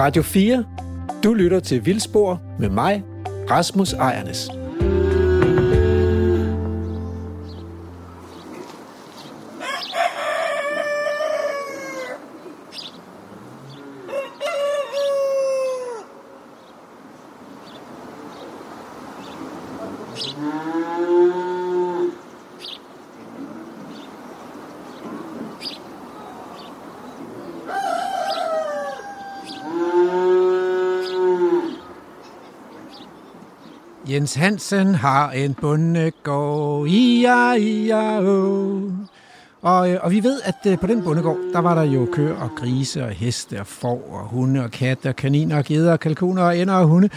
Radio 4. Du lytter til Vildspor med mig, Rasmus Ejernes. Jens Hansen har en bundegård, ia, ia, oh. Og, øh, og vi ved, at øh, på den bundegård, der var der jo køer og grise og heste og får og hunde og katte og kaniner og geder og kalkuner og ender og hunde.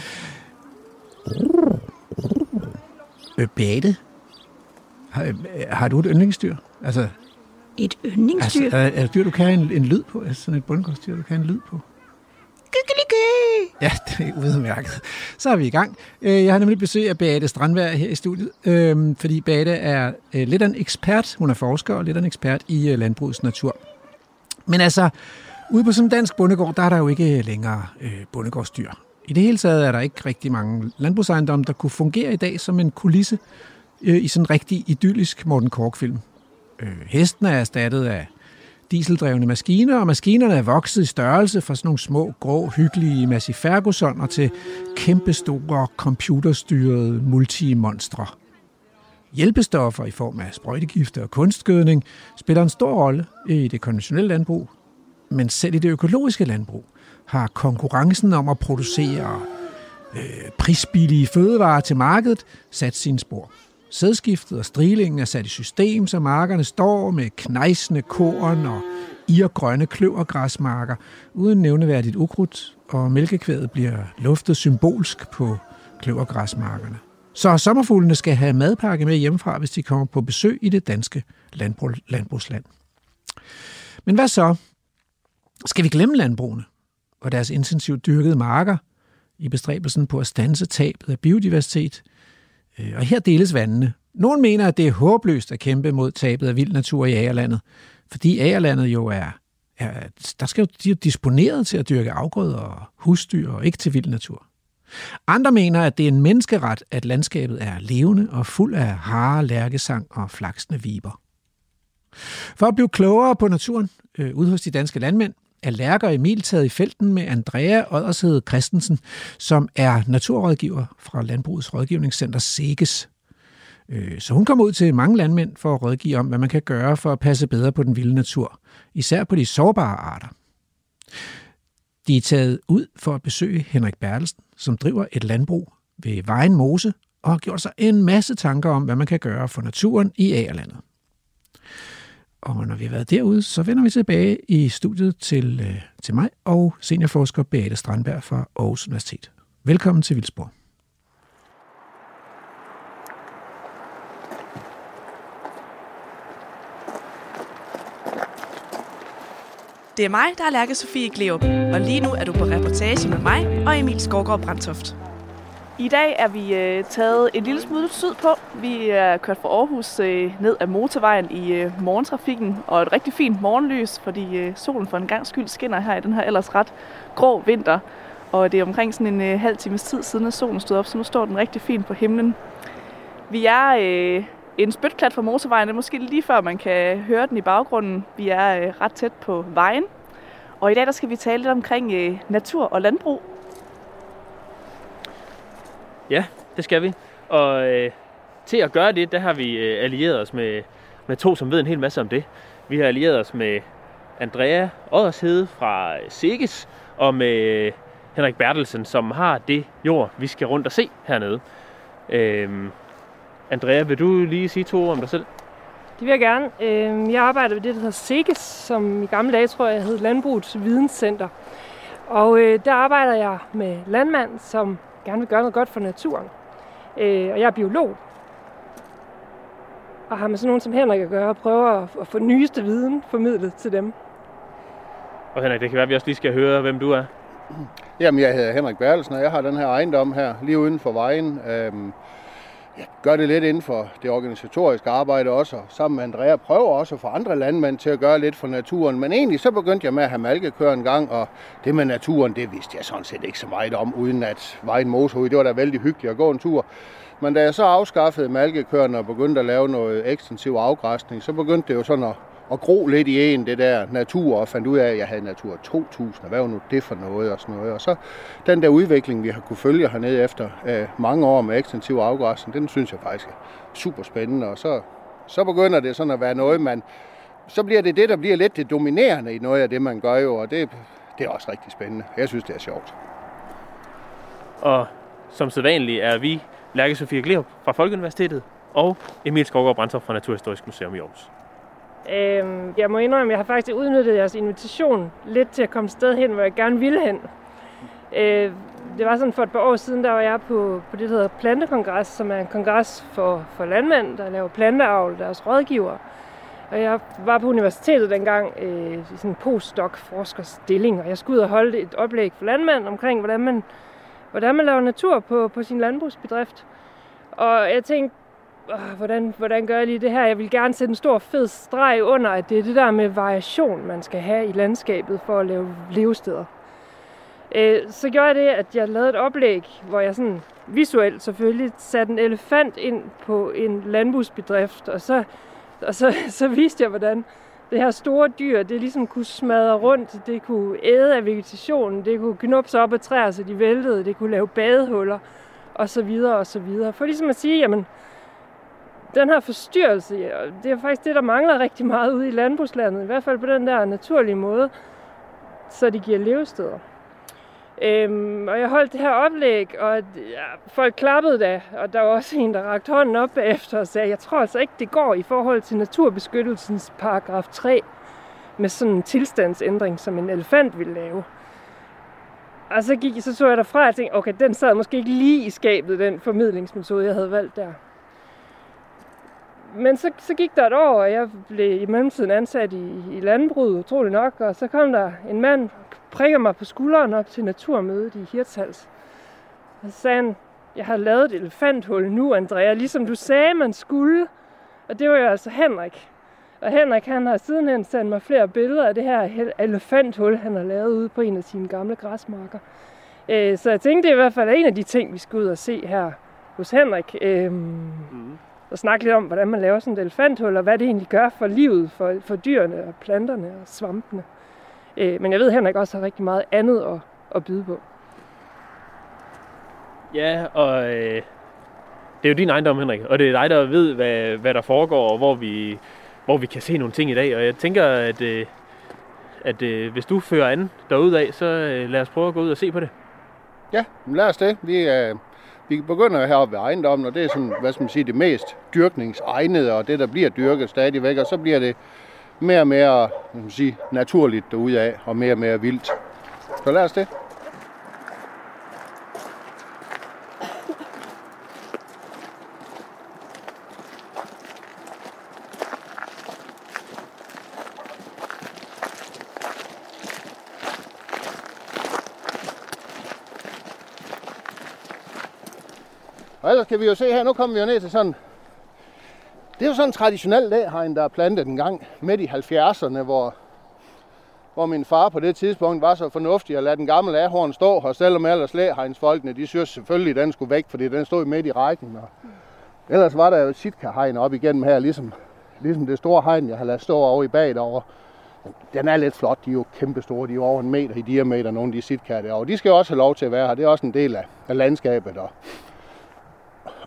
Øh, Bate, har, øh, har du et yndlingsdyr? Altså, Et yndlingsdyr? altså er, er det dyr, du kan en, en lyd på? Altså sådan et bundegårdsdyr, du kan en lyd på? Ja, det er udmærket. Så er vi i gang. Øh, jeg har nemlig besøg af Beate Strandvær her i studiet, øhm, fordi Beate er øh, lidt af en ekspert. Hun er forsker og lidt af en ekspert i øh, landbrugets natur. Men altså, ude på sådan en dansk bondegård, der er der jo ikke længere bondegårdsdyr. I det hele taget er der ikke rigtig mange landbrugsejendomme, der kunne fungere i dag som en kulisse i sådan en rigtig idyllisk Morten Kork-film. Hesten er erstattet af dieseldrevne maskiner, og maskinerne er vokset i størrelse fra sådan nogle små, grå, hyggelige Massey Fergusoner til kæmpestore, computerstyrede multimonstre. Hjælpestoffer i form af sprøjtegifte og kunstgødning spiller en stor rolle i det konventionelle landbrug, men selv i det økologiske landbrug har konkurrencen om at producere øh, prisbillige fødevarer til markedet sat sine spor. Sædskiftet og strilingen er sat i system, så markerne står med knejsende korn og irgrønne kløvergræsmarker uden nævneværdigt ukrudt, og mælkekvædet bliver luftet symbolsk på kløvergræsmarkerne. Så sommerfuglene skal have madpakke med hjemmefra, hvis de kommer på besøg i det danske landbrug, landbrugsland. Men hvad så? Skal vi glemme landbrugene og deres intensivt dyrkede marker i bestræbelsen på at stanse tabet af biodiversitet – Øh, og her deles vandene. Nogle mener, at det er håbløst at kæmpe mod tabet af vild natur i Agerlandet, fordi Agerlandet jo er, er der skal jo, de er disponeret til at dyrke afgrøder og husdyr og ikke til vild natur. Andre mener, at det er en menneskeret, at landskabet er levende og fuld af hare, lærkesang og flaksende viber. For at blive klogere på naturen øh, ude hos de danske landmænd, er Lærker Emil taget i felten med Andrea Oddershed Christensen, som er naturrådgiver fra Landbrugets Rådgivningscenter SEGES. Øh, så hun kom ud til mange landmænd for at rådgive om, hvad man kan gøre for at passe bedre på den vilde natur, især på de sårbare arter. De er taget ud for at besøge Henrik Bertelsen, som driver et landbrug ved Vejen Mose og har gjort sig en masse tanker om, hvad man kan gøre for naturen i Agerlandet. Og når vi har været derude, så vender vi tilbage i studiet til, øh, til mig og seniorforsker Beate Strandberg fra Aarhus Universitet. Velkommen til Vildsborg. Det er mig, der er Lærke Sofie Gleup, og lige nu er du på reportage med mig og Emil Skovgaard Brandtoft. I dag er vi øh, taget en lille smule sydpå. Vi er kørt fra Aarhus øh, ned ad motorvejen i øh, morgentrafikken, og et rigtig fint morgenlys, fordi øh, solen for en gang skyld skinner her i den her ellers ret grå vinter. Og det er omkring sådan en øh, halv times tid siden, at solen stod op, så nu står den rigtig fint på himlen. Vi er øh, en spytklat fra motorvejen, det er måske lige før man kan høre den i baggrunden. Vi er øh, ret tæt på vejen, og i dag der skal vi tale lidt omkring øh, natur og landbrug. Ja, det skal vi. Og øh, til at gøre det, der har vi øh, allieret os med, med to, som ved en hel masse om det. Vi har allieret os med Andrea Oddershede fra øh, Sikkes og med øh, Henrik Bertelsen, som har det jord, vi skal rundt og se hernede. Øhm, Andrea, vil du lige sige to ord om dig selv? Det vil jeg gerne. Øhm, jeg arbejder ved det, der hedder SEGES, som i gamle dage, tror jeg, hed Landbrugets Videnscenter. Og øh, der arbejder jeg med landmand, som gerne vil gøre noget godt for naturen. Øh, Og jeg er biolog. Og har med sådan nogen som Henrik at gøre, og prøver at- at få nyeste viden formidlet til dem. Og Henrik, det kan være, at vi også lige skal høre, hvem du er. Jamen, jeg hedder Henrik Bertelsen, og jeg har den her ejendom her, lige uden for vejen. Øhm, jeg gør det lidt inden for det organisatoriske arbejde også, og sammen med Andrea prøver også for andre landmænd til at gøre lidt for naturen. Men egentlig så begyndte jeg med at have malkekøer en gang, og det med naturen, det vidste jeg sådan set ikke så meget om, uden at vejen motorhoved, det var da vældig hyggeligt at gå en tur. Men da jeg så afskaffede malkekøerne og begyndte at lave noget ekstensiv afgræsning, så begyndte det jo sådan at, og gro lidt i en, det der natur, og fandt ud af, at jeg havde Natur 2000, og hvad var nu det for noget og sådan noget. Og så den der udvikling, vi har kunne følge hernede efter øh, mange år med ekstensiv afgræsning, den synes jeg faktisk er super spændende, og så, så begynder det sådan at være noget, man, så bliver det det, der bliver lidt det dominerende i noget af det, man gør jo, og det, det er også rigtig spændende. Jeg synes, det er sjovt. Og som sædvanligt er vi Lærke Sofie Gleup fra Folkeuniversitetet og Emil Skovgaard Brandtoft fra Naturhistorisk Museum i Aarhus. Øhm, jeg må indrømme, at jeg har faktisk udnyttet jeres invitation lidt til at komme sted hen, hvor jeg gerne ville hen. Øh, det var sådan for et par år siden, der var jeg på, på det, der hedder Plantekongres, som er en kongres for, for landmænd, der laver planteavl, deres rådgiver. Og jeg var på universitetet dengang øh, i sådan en postdoc-forskerstilling, og jeg skulle ud og holde et oplæg for landmænd omkring, hvordan man, hvordan man laver natur på, på sin landbrugsbedrift. Og jeg tænkte, øh, hvordan, hvordan gør jeg lige det her? Jeg vil gerne sætte en stor fed streg under, at det er det der med variation, man skal have i landskabet for at lave levesteder. Øh, så gjorde jeg det, at jeg lavede et oplæg, hvor jeg sådan visuelt selvfølgelig satte en elefant ind på en landbrugsbedrift, og så, og så, så viste jeg, hvordan det her store dyr, det ligesom kunne smadre rundt, det kunne æde af vegetationen, det kunne knuppe sig op af træer, så de væltede, det kunne lave badehuller, og så videre, og så videre. For ligesom at sige, jamen, den her forstyrrelse, det er faktisk det, der mangler rigtig meget ude i landbrugslandet, i hvert fald på den der naturlige måde, så de giver levesteder. Øhm, og jeg holdt det her oplæg, og ja, folk klappede da, og der var også en, der rakte hånden op bagefter og sagde, jeg tror altså ikke, det går i forhold til naturbeskyttelsens paragraf 3, med sådan en tilstandsændring, som en elefant ville lave. Og så, gik, så så jeg derfra, og tænkte, okay, den sad måske ikke lige i skabet, den formidlingsmetode, jeg havde valgt der. Men så, så gik der et år, og jeg blev i mellemtiden ansat i, i landbruget, utrolig nok, og så kom der en mand, prikker mig på skulderen op til naturmødet i Hirtshals. Og så sagde han, jeg har lavet et elefanthul nu, Andrea, ligesom du sagde, man skulle. Og det var jo altså Henrik. Og Henrik, han har sidenhen sendt mig flere billeder af det her elefanthul, han har lavet ude på en af sine gamle græsmarker. Øh, så jeg tænkte, det er i hvert fald en af de ting, vi skal ud og se her hos Henrik. Mm og snakke lidt om, hvordan man laver sådan et elefanthul, og hvad det egentlig gør for livet, for, for dyrene og planterne og svampene. Øh, men jeg ved, at Henrik også har rigtig meget andet at, at byde på. Ja, og øh, det er jo din ejendom, Henrik, og det er dig, der ved, hvad, hvad der foregår, og hvor vi, hvor vi kan se nogle ting i dag. Og jeg tænker, at, øh, at øh, hvis du fører an derudad, så øh, lad os prøve at gå ud og se på det. Ja, lad os det. Vi, øh, vi begynder heroppe ved ejendommen, og det er sådan, hvad skal man sige, det mest dyrkningsegnede, og det, der bliver dyrket stadigvæk, og så bliver det mere og mere hvad man sige, naturligt af, og mere og mere vildt. Så lad os det. Og ellers kan vi jo se her, nu kommer vi jo ned til sådan... Det er jo sådan en traditionel læhegn, der er plantet en gang midt i 70'erne, hvor, hvor min far på det tidspunkt var så fornuftig at lade den gamle ahorn stå, her, selvom ellers læhegnsfolkene, de synes selvfølgelig, at den skulle væk, fordi den stod midt i rækken. Og ellers var der jo sitka-hegn op igennem her, ligesom, ligesom det store hegn, jeg har ladet stå over i bag derovre. Den er lidt flot, de er jo kæmpe store, de er jo over en meter i diameter, nogle af de sitka derovre. De skal jo også have lov til at være her, det er også en del af, af landskabet. Og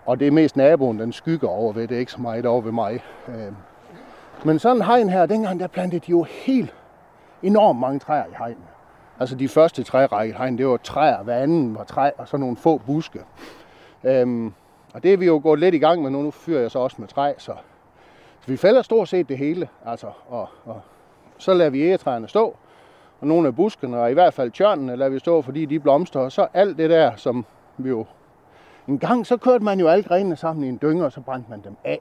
og det er mest naboen, den skygger over ved. Det er ikke så meget over ved mig. Øhm. Men sådan en hegn her, dengang der plantede de jo helt enormt mange træer i hegnen. Altså de første trærække hegn, det var træer, hver anden var træ, og så nogle få buske. Øhm, og det er vi jo gået lidt i gang med nu. Nu fyrer jeg så også med træ, så, så vi fælder stort set det hele. Altså, og, og så lader vi egetræerne stå, og nogle af buskene, og i hvert fald tjørnene, lader vi stå, fordi de blomster. Og så alt det der, som vi jo en gang så kørte man jo alle grenene sammen i en dynger, og så brændte man dem af.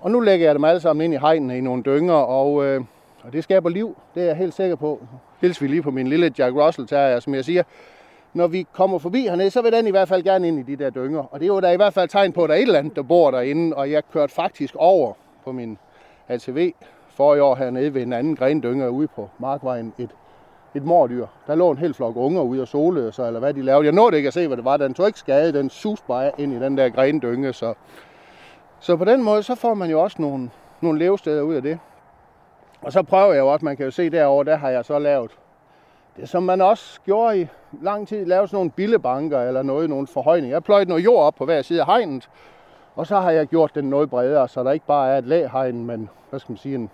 Og nu lægger jeg dem alle sammen ind i hegnene i nogle dynger, og, øh, og det skaber liv, det er jeg helt sikker på. Hils vi lige på min lille Jack Russell Terrier, som jeg siger, når vi kommer forbi hernede, så vil den i hvert fald gerne ind i de der dynger. Og det er jo der i hvert fald tegn på, at der er et eller andet, der bor derinde. Og jeg kørte faktisk over på min ATV for i år hernede ved en anden grendynger ude på Markvejen. Et, et mordyr. Der lå en hel flok unger ude og solede sig, eller hvad de lavede. Jeg nåede ikke at se, hvad det var. Den tog ikke skade. Den sus bare ind i den der grendynge. Så, så på den måde, så får man jo også nogle, nogle levesteder ud af det. Og så prøver jeg jo også, man kan jo se derovre, der har jeg så lavet det, som man også gjorde i lang tid, lavet sådan nogle billebanker eller noget, nogle forhøjninger. Jeg pløjede noget jord op på hver side af hegnet, og så har jeg gjort den noget bredere, så der ikke bare er et læhegn, men hvad skal man sige, en,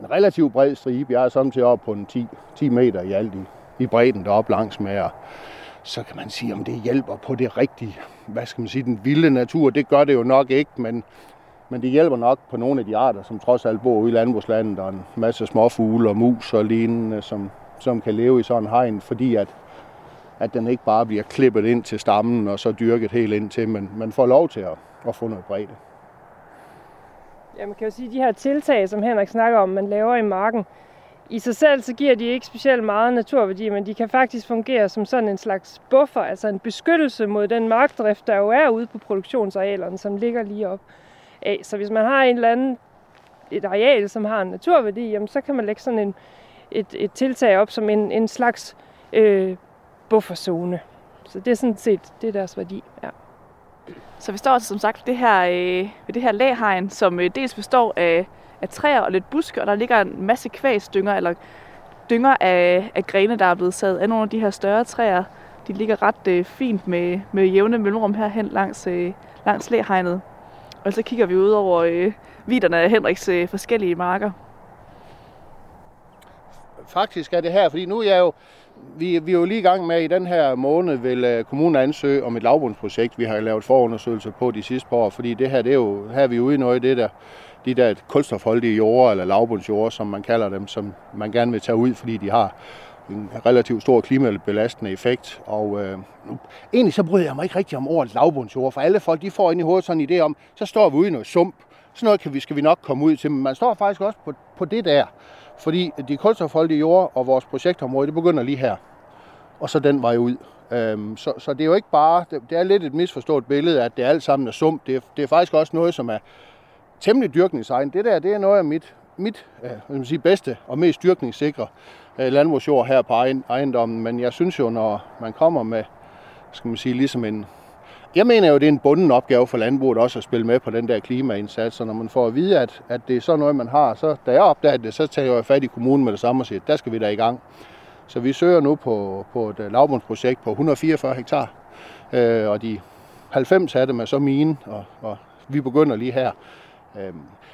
en relativt bred stribe. Jeg er samtidig op på en 10, 10 meter i alt i, i bredden deroppe langs med, og så kan man sige, om det hjælper på det rigtige, hvad skal man sige, den vilde natur. Det gør det jo nok ikke, men men det hjælper nok på nogle af de arter, som trods alt bor ude i landbrugslandet. og en masse småfugle og mus og lignende, som, som kan leve i sådan en hegn, fordi at, at den ikke bare bliver klippet ind til stammen og så dyrket helt ind til, men man får lov til at, at få noget bredde. Ja, man kan jo sige, at de her tiltag, som Henrik snakker om, man laver i marken, i sig selv så giver de ikke specielt meget naturværdi, men de kan faktisk fungere som sådan en slags buffer, altså en beskyttelse mod den markdrift, der jo er ude på produktionsarealerne, som ligger lige op af. Så hvis man har en eller anden, et areal, som har en naturværdi, jamen, så kan man lægge sådan en, et, et tiltag op som en, en slags øh, bufferzone. Så det er sådan set det er deres værdi. Ja. Så vi står altså som sagt det her, øh, ved det her læhegn, som øh, dels består af, af træer og lidt buske, og der ligger en masse kvæsdynger, eller dynger af, af grene, der er blevet sat af nogle af de her større træer. De ligger ret øh, fint med, med jævne mellemrum herhen langs, øh, langs læhegnet. Og så kigger vi ud over øh, viderne af Henriks øh, forskellige marker. Faktisk er det her, fordi nu er jeg jo, vi, vi er jo lige i gang med, i den her måned vil øh, kommunen ansøge om et lavbundsprojekt, vi har lavet forundersøgelser på de sidste par år, fordi det her, det er jo, her er vi ude i noget af det der, de der kulstofholdige jorder, eller lavbundsjorder, som man kalder dem, som man gerne vil tage ud, fordi de har en relativt stor klimabelastende effekt. Og øh, nu, egentlig så bryder jeg mig ikke rigtig om ordet lavbundsjord, for alle folk de får ind i hovedet sådan en idé om, så står vi ude i noget sump. Sådan noget kan vi, skal vi nok komme ud til, men man står faktisk også på, på det der. Fordi de kulstofholdige jord og vores projektområde, det begynder lige her. Og så den vej ud. Øhm, så, så det er jo ikke bare, det, det er lidt et misforstået billede, at det alt sammen er sump. Det er, det er faktisk også noget, som er temmelig dyrkningsegn. Det der, det er noget af mit, mit øh, jeg sige, bedste og mest dyrkningssikre øh, landbrugsjord her på ejendommen. Men jeg synes jo, når man kommer med, skal man sige, ligesom en, jeg mener jo, det er en bunden opgave for landbruget også at spille med på den der klimaindsats, og når man får at vide, at, at det er sådan noget, man har, så da jeg opdagede det, så tager jeg fat i kommunen med det samme og siger, der skal vi da i gang. Så vi søger nu på, på et øh, lavbundsprojekt på 144 hektar, øh, og de 90 af dem er så mine, og, og vi begynder lige her. Øh,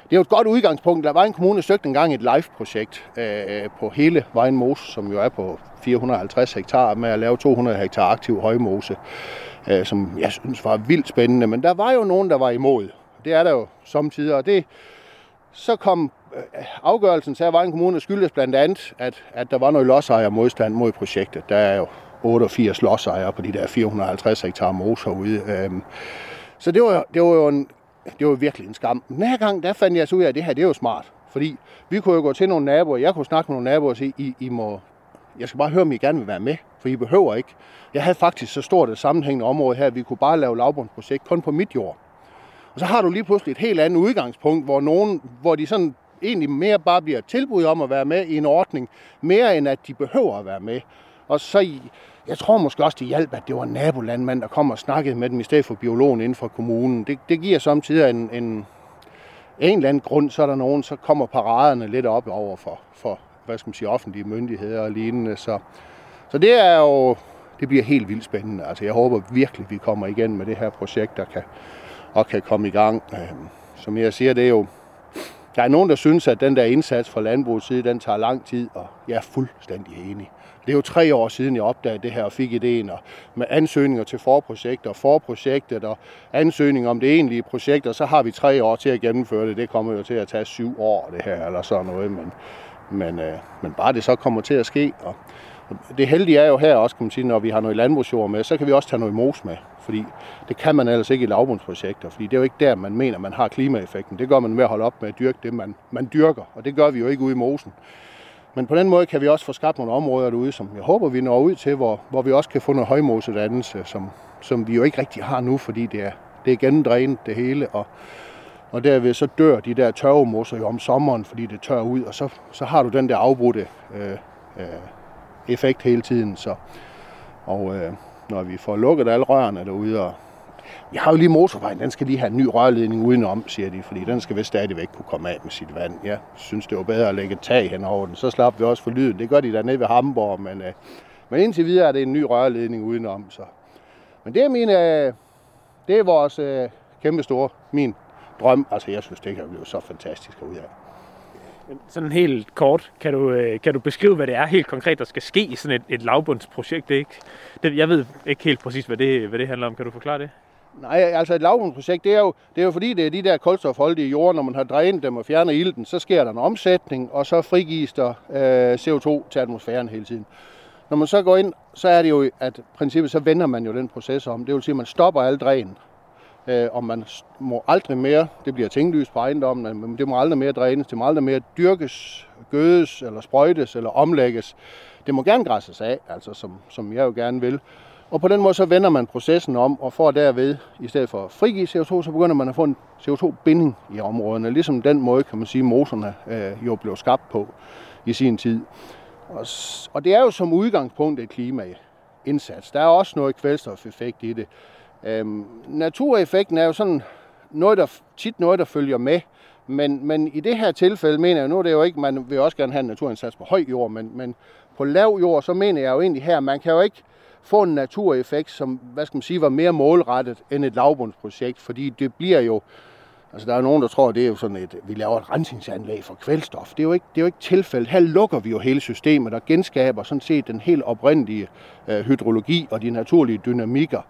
det er jo et godt udgangspunkt. Der var en kommune, der søgte engang et live-projekt øh, øh på hele Vejen Mose, som jo er på 450 hektar, med at lave 200 hektar aktiv højmose, øh, som jeg synes var vildt spændende. Men der var jo nogen, der var imod. Det er der jo samtidig, og det, så kom øh, afgørelsen til at Vejen Kommune skyldes blandt andet, at, at der var noget lodsejer modstand mod projektet. Der er jo 88 lodsejere på de der 450 hektar mose herude. Øhm. Så det var, det var jo en det var virkelig en skam. Den her gang, der fandt jeg så ud af, at det her, det er jo smart. Fordi vi kunne jo gå til nogle naboer, jeg kunne snakke med nogle naboer og sige, I, I må, jeg skal bare høre, om I gerne vil være med, for I behøver ikke. Jeg havde faktisk så stort et sammenhængende område her, at vi kunne bare lave lavbundsprojekt kun på mit jord. Og så har du lige pludselig et helt andet udgangspunkt, hvor, nogen, hvor de sådan egentlig mere bare bliver tilbud om at være med i en ordning, mere end at de behøver at være med. Og så jeg tror måske også, det hjalp, at det var en nabolandmand, der kom og snakkede med dem i stedet for biologen inden for kommunen. Det, det giver samtidig en, en, en eller anden grund, så er der nogen, så kommer paraderne lidt op over for, for hvad skal man sige, offentlige myndigheder og lignende. Så, så det er jo, det bliver helt vildt spændende. Altså jeg håber virkelig, vi kommer igen med det her projekt, der kan, og kan komme i gang. Øhm, som jeg siger, det er jo, der er nogen, der synes, at den der indsats fra landbrugets side, den tager lang tid, og jeg er fuldstændig enig. Det er jo tre år siden, jeg opdagede det her og fik idéen, og med ansøgninger til forprojekter, forprojektet og ansøgninger om det egentlige projekt, og så har vi tre år til at gennemføre det. Det kommer jo til at tage syv år, det her, eller sådan noget, men, men, øh, men bare det så kommer til at ske. Og det heldige er jo her også, kan man sige, når vi har noget landbrugsjord med, så kan vi også tage noget mos med. Fordi det kan man ellers ikke i lavbundsprojekter, fordi det er jo ikke der, man mener, man har klimaeffekten. Det gør man ved at holde op med at dyrke det, man, man dyrker, og det gør vi jo ikke ude i mosen. Men på den måde kan vi også få skabt nogle områder derude, som jeg håber, vi når ud til, hvor, hvor vi også kan få noget højmosedannelse, som, som vi jo ikke rigtig har nu, fordi det er, det er gennemdrænet det hele, og, og derved så dør de der tørvemosser jo om sommeren, fordi det tør ud, og så, så har du den der afbrudte øh, øh, effekt hele tiden. Så, og øh, når vi får lukket alle rørene derude, og vi har jo lige motorvejen, den skal lige have en ny rørledning udenom, siger de, fordi den skal vist stadigvæk kunne komme af med sit vand. Jeg synes, det var bedre at lægge et tag hen over den, så slap vi også for lyden. Det gør de dernede ved Hamburg, men, øh, men indtil videre er det en ny rørledning udenom. Så. Men det er, min, øh, det er vores øh, kæmpe store, min drøm. Altså, jeg synes, det kan blive så fantastisk ud af. Sådan helt kort, kan du, øh, kan du beskrive, hvad det er helt konkret, der skal ske i sådan et, et lavbundsprojekt? Det er ikke, det, jeg ved ikke helt præcis, hvad det, hvad det handler om. Kan du forklare det? Nej, altså et lavbundsprojekt, det er, jo, det er jo fordi, det er de der kulstofholdige jord, når man har drænet dem og fjernet ilten, så sker der en omsætning, og så frigives der øh, CO2 til atmosfæren hele tiden. Når man så går ind, så er det jo, at princippet, så vender man jo den proces om. Det vil sige, at man stopper al dræn. Øh, og man må aldrig mere, det bliver tinglyst på ejendommen, men det må aldrig mere drænes, det må aldrig mere dyrkes, gødes, eller sprøjtes, eller omlægges. Det må gerne græsses af, altså som, som jeg jo gerne vil. Og på den måde så vender man processen om, og får derved, i stedet for at frigive CO2, så begynder man at få en CO2-binding i områderne. Ligesom den måde, kan man sige, motorerne øh, jo blev skabt på i sin tid. Og, og det er jo som udgangspunkt et klimaindsats. Der er også noget kvælstofeffekt i det. Øhm, natureffekten er jo sådan noget, der, tit noget, der følger med. Men, men i det her tilfælde mener jeg, nu er det jo ikke, man vil også gerne have en naturindsats på høj jord, men, men på lav jord, så mener jeg jo egentlig her, man kan jo ikke få en natureffekt, som hvad skal man sige, var mere målrettet end et lavbundsprojekt, fordi det bliver jo, altså der er nogen, der tror, det er jo sådan et, vi laver et rensningsanlæg for kvælstof. Det er jo ikke, det er jo ikke tilfældet. Her lukker vi jo hele systemet og genskaber sådan set den helt oprindelige øh, hydrologi og de naturlige dynamikker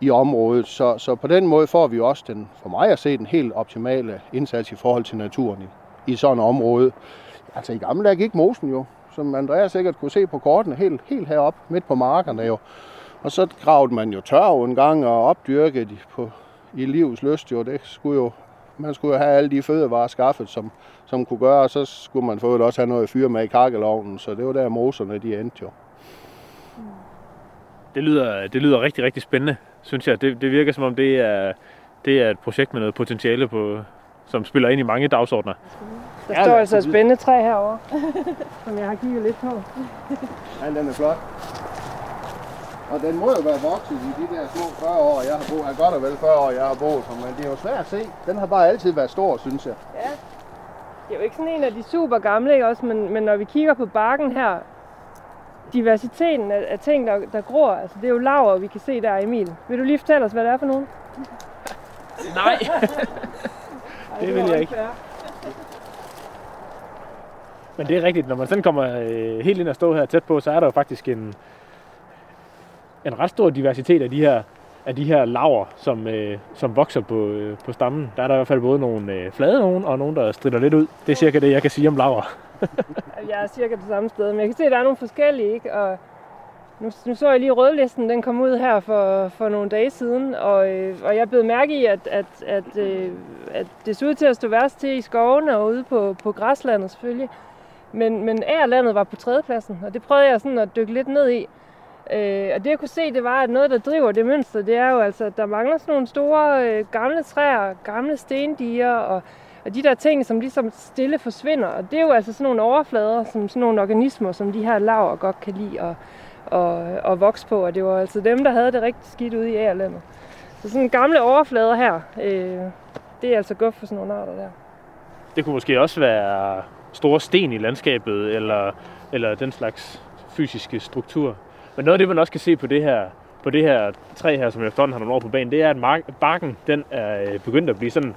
i området. Så, så på den måde får vi også den, for mig at se, den helt optimale indsats i forhold til naturen i, i sådan et område. Altså i gamle dage gik mosen jo som Andreas sikkert kunne se på kortene, helt, helt heroppe midt på markerne jo. Og så gravede man jo tørv en gang og opdyrkede de på, i livets lyst jo. Det skulle jo, man skulle jo have alle de fødevarer skaffet, som, som kunne gøre, og så skulle man for også have noget fyre med i kakkelovnen, så det var der moserne de endte jo. Det lyder, det lyder rigtig, rigtig spændende, synes jeg. Det, det virker som om, det er, det er et projekt med noget potentiale, på, som spiller ind i mange dagsordner. Der ja, står altså et spændende træ herovre, som jeg har kigget lidt på. Ja, den er flot. Og den må jo være vokset i de der små 40 år, jeg har boet. Jeg godt og vel 40 år, jeg har boet men det er jo svært at se. Den har bare altid været stor, synes jeg. Ja. Det er jo ikke sådan en af de super gamle, ikke også? Men, men når vi kigger på bakken her, diversiteten af, af ting, der, der gror, altså det er jo laver, vi kan se der, Emil. Vil du lige fortælle os, hvad det er for nogen? Nej, det vil jeg ikke. Men det er rigtigt, når man sådan kommer øh, helt ind og står her tæt på, så er der jo faktisk en, en ret stor diversitet af de her, af de her laver, som, øh, som vokser på, øh, på stammen. Der er der i hvert fald både nogle øh, flade nogen, og nogle, der strider lidt ud. Det er cirka det, jeg kan sige om laver. jeg er cirka det samme sted, men jeg kan se, at der er nogle forskellige, ikke? Og nu, nu så jeg lige rødlisten, den kom ud her for, for nogle dage siden, og, øh, og jeg blev mærke i, at, at, at, øh, at det så ud til at stå værst til i skovene og ude på, på græslandet selvfølgelig. Men, men Ærlandet var på tredjepladsen, og det prøvede jeg sådan at dykke lidt ned i. Øh, og det jeg kunne se, det var, at noget, der driver det mønster, det er jo altså, at der mangler sådan nogle store øh, gamle træer, gamle stendiger og, og de der ting, som ligesom stille forsvinder. Og det er jo altså sådan nogle overflader, som sådan nogle organismer, som de her laver godt kan lide at, at, at vokse på. Og det var altså dem, der havde det rigtig skidt ude i Ærlandet. Så sådan gamle overflader her, øh, det er altså godt for sådan nogle arter der. Det kunne måske også være store sten i landskabet, eller, eller den slags fysiske struktur. Men noget af det, man også kan se på det her, på det her træ her, som efterhånden har nogle år på banen, det er, at barken den er øh, begyndt at blive sådan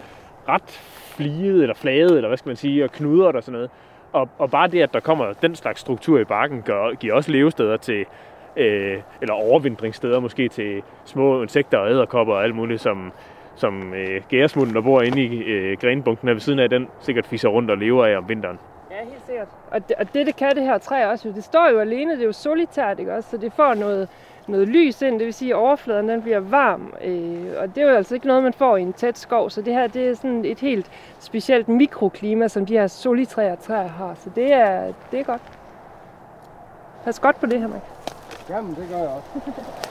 ret fliget eller flaget, eller hvad skal man sige, og knudret og sådan noget. Og, og bare det, at der kommer den slags struktur i barken, gør, giver også levesteder til, øh, eller overvintringssteder måske til små insekter og æderkopper og alt muligt, som, som øh, gæresmutten, der bor inde i øh, grenbunken ved siden af den, sikkert fiser rundt og lever af om vinteren. Sikkert. Og det, og det, det kan det her træ også. Det står jo alene, det er jo solitært, ikke også? Så det får noget, noget lys ind, det vil sige, at overfladen den bliver varm. Øh, og det er jo altså ikke noget, man får i en tæt skov. Så det her det er sådan et helt specielt mikroklima, som de her solitræer træer har. Så det er, det er godt. Pas godt på det, Henrik. Jamen, det gør jeg også.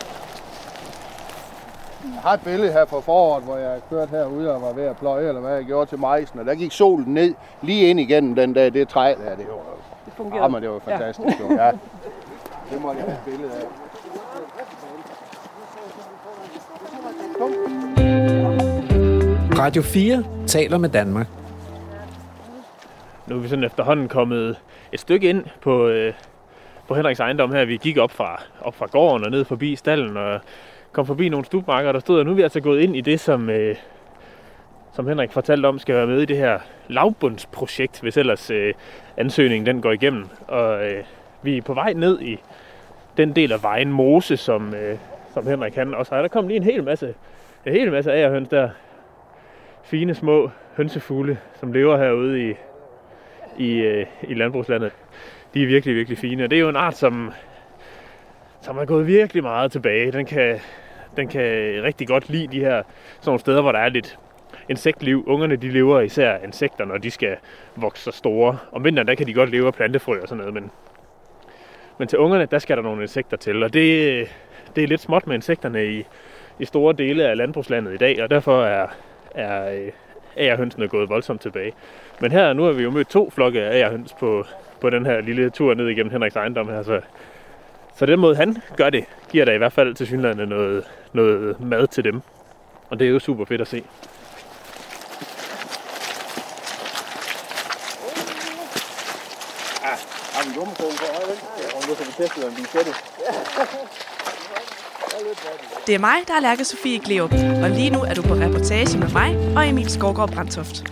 Jeg har et billede her på foråret, hvor jeg kørte herude og var ved at pløje, eller hvad jeg gjorde til majsen, og der gik solen ned lige ind igennem den dag, det træ der, det var Det fungerer. Ja, men det var fantastisk. Ja. ja. Det må jeg have et billede af. Radio 4 taler med Danmark. Nu er vi sådan efterhånden kommet et stykke ind på, øh, på Henriks ejendom her. Vi gik op fra, op fra gården og ned forbi stallen og kom forbi nogle stubmarker, der stod, og nu er vi altså gået ind i det, som, øh, som Henrik fortalte om, skal være med i det her lavbundsprojekt, hvis ellers øh, ansøgningen den går igennem. Og øh, vi er på vej ned i den del af vejen Mose, som, øh, som Henrik han også har. Der kom lige en hel masse, en hel masse agerhøns der. Fine små hønsefugle, som lever herude i, i, øh, i landbrugslandet. De er virkelig, virkelig fine. Og det er jo en art, som, som er gået virkelig meget tilbage. Den kan, den kan rigtig godt lide de her sådan nogle steder, hvor der er lidt insektliv. Ungerne de lever især af insekter, når de skal vokse så store. Om vinteren der kan de godt leve af plantefrø og sådan noget, men, men til ungerne der skal der nogle insekter til. Og det, det er lidt småt med insekterne i, i store dele af landbrugslandet i dag, og derfor er, er ærhønsene agerhønsene gået voldsomt tilbage. Men her nu har vi jo mødt to flokke af agerhøns på, på den her lille tur ned igennem Henriks ejendom her, så, så den måde han gør det, giver der i hvert fald til synligheden noget, noget mad til dem. Og det er jo super fedt at se. Har vi gummikålen på? Ja, og nu kan vi teste, om vi kan det. Det er mig, der er Lærke Sofie Gleup, og lige nu er du på reportage med mig og Emil Skovgaard Brandtoft.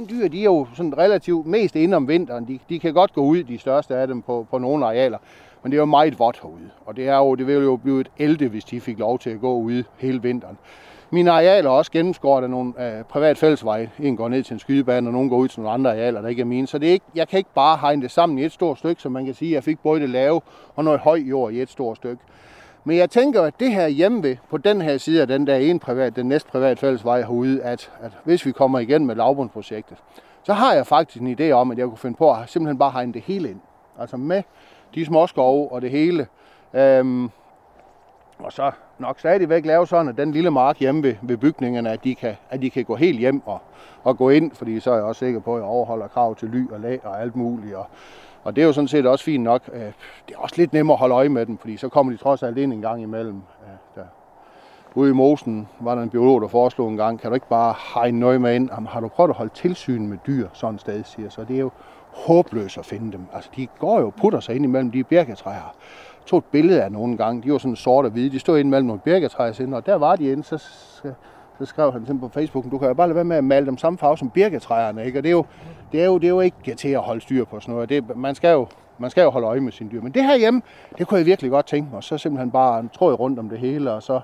Mine dyr, de er jo sådan relativt mest inde om vinteren. De, de kan godt gå ud, de største af dem, på, på nogle arealer. Men det er jo meget vådt herude. Og det, er jo, det ville jo blive et elde, hvis de fik lov til at gå ude hele vinteren. Mine arealer er også gennemskåret af nogle øh, privat fællesveje. En går ned til en skydebane, og nogen går ud til nogle andre arealer, der ikke er mine. Så det er ikke, jeg kan ikke bare hegne det sammen i et stort stykke, så man kan sige, at jeg fik både det lave og noget høj jord i et stort stykke. Men jeg tænker, at det her hjemme ved, på den her side af den der ene privat, den næste privat fællesvej herude, at, at hvis vi kommer igen med lavbundsprojektet, så har jeg faktisk en idé om, at jeg kunne finde på at simpelthen bare hegne det hele ind. Altså med de småskove og det hele. Øhm, og så nok stadigvæk lave sådan, at den lille mark hjemme ved, ved bygningerne, at de, kan, at de kan gå helt hjem og, og gå ind, fordi så er jeg også sikker på, at jeg overholder krav til ly og lag og alt muligt. Og, og det er jo sådan set også fint nok. Øh, det er også lidt nemmere at holde øje med dem, fordi så kommer de trods alt ind en gang imellem. Ja, der. Ude i Mosen var der en biolog, der foreslog en gang, kan du ikke bare hegne noget med ind? Jamen, har du prøvet at holde tilsyn med dyr sådan et sted, siger så. Det er jo håbløst at finde dem. Altså, de går jo og putter sig ind imellem de birketræer. Jeg tog et billede af nogle gange. De var sådan sorte og hvide. De stod ind mellem nogle birketræer, og der var de inde. Så, så, skrev han simpelthen på Facebook, du kan jo bare lade være med at male dem samme farve som birketræerne. Ikke? Og det er, jo, det, er jo, det er jo ikke til at holde styr på sådan noget. Det, man, skal jo, man skal jo holde øje med sine dyr. Men det her hjemme, det kunne jeg virkelig godt tænke mig. Så simpelthen bare en tråd rundt om det hele, og så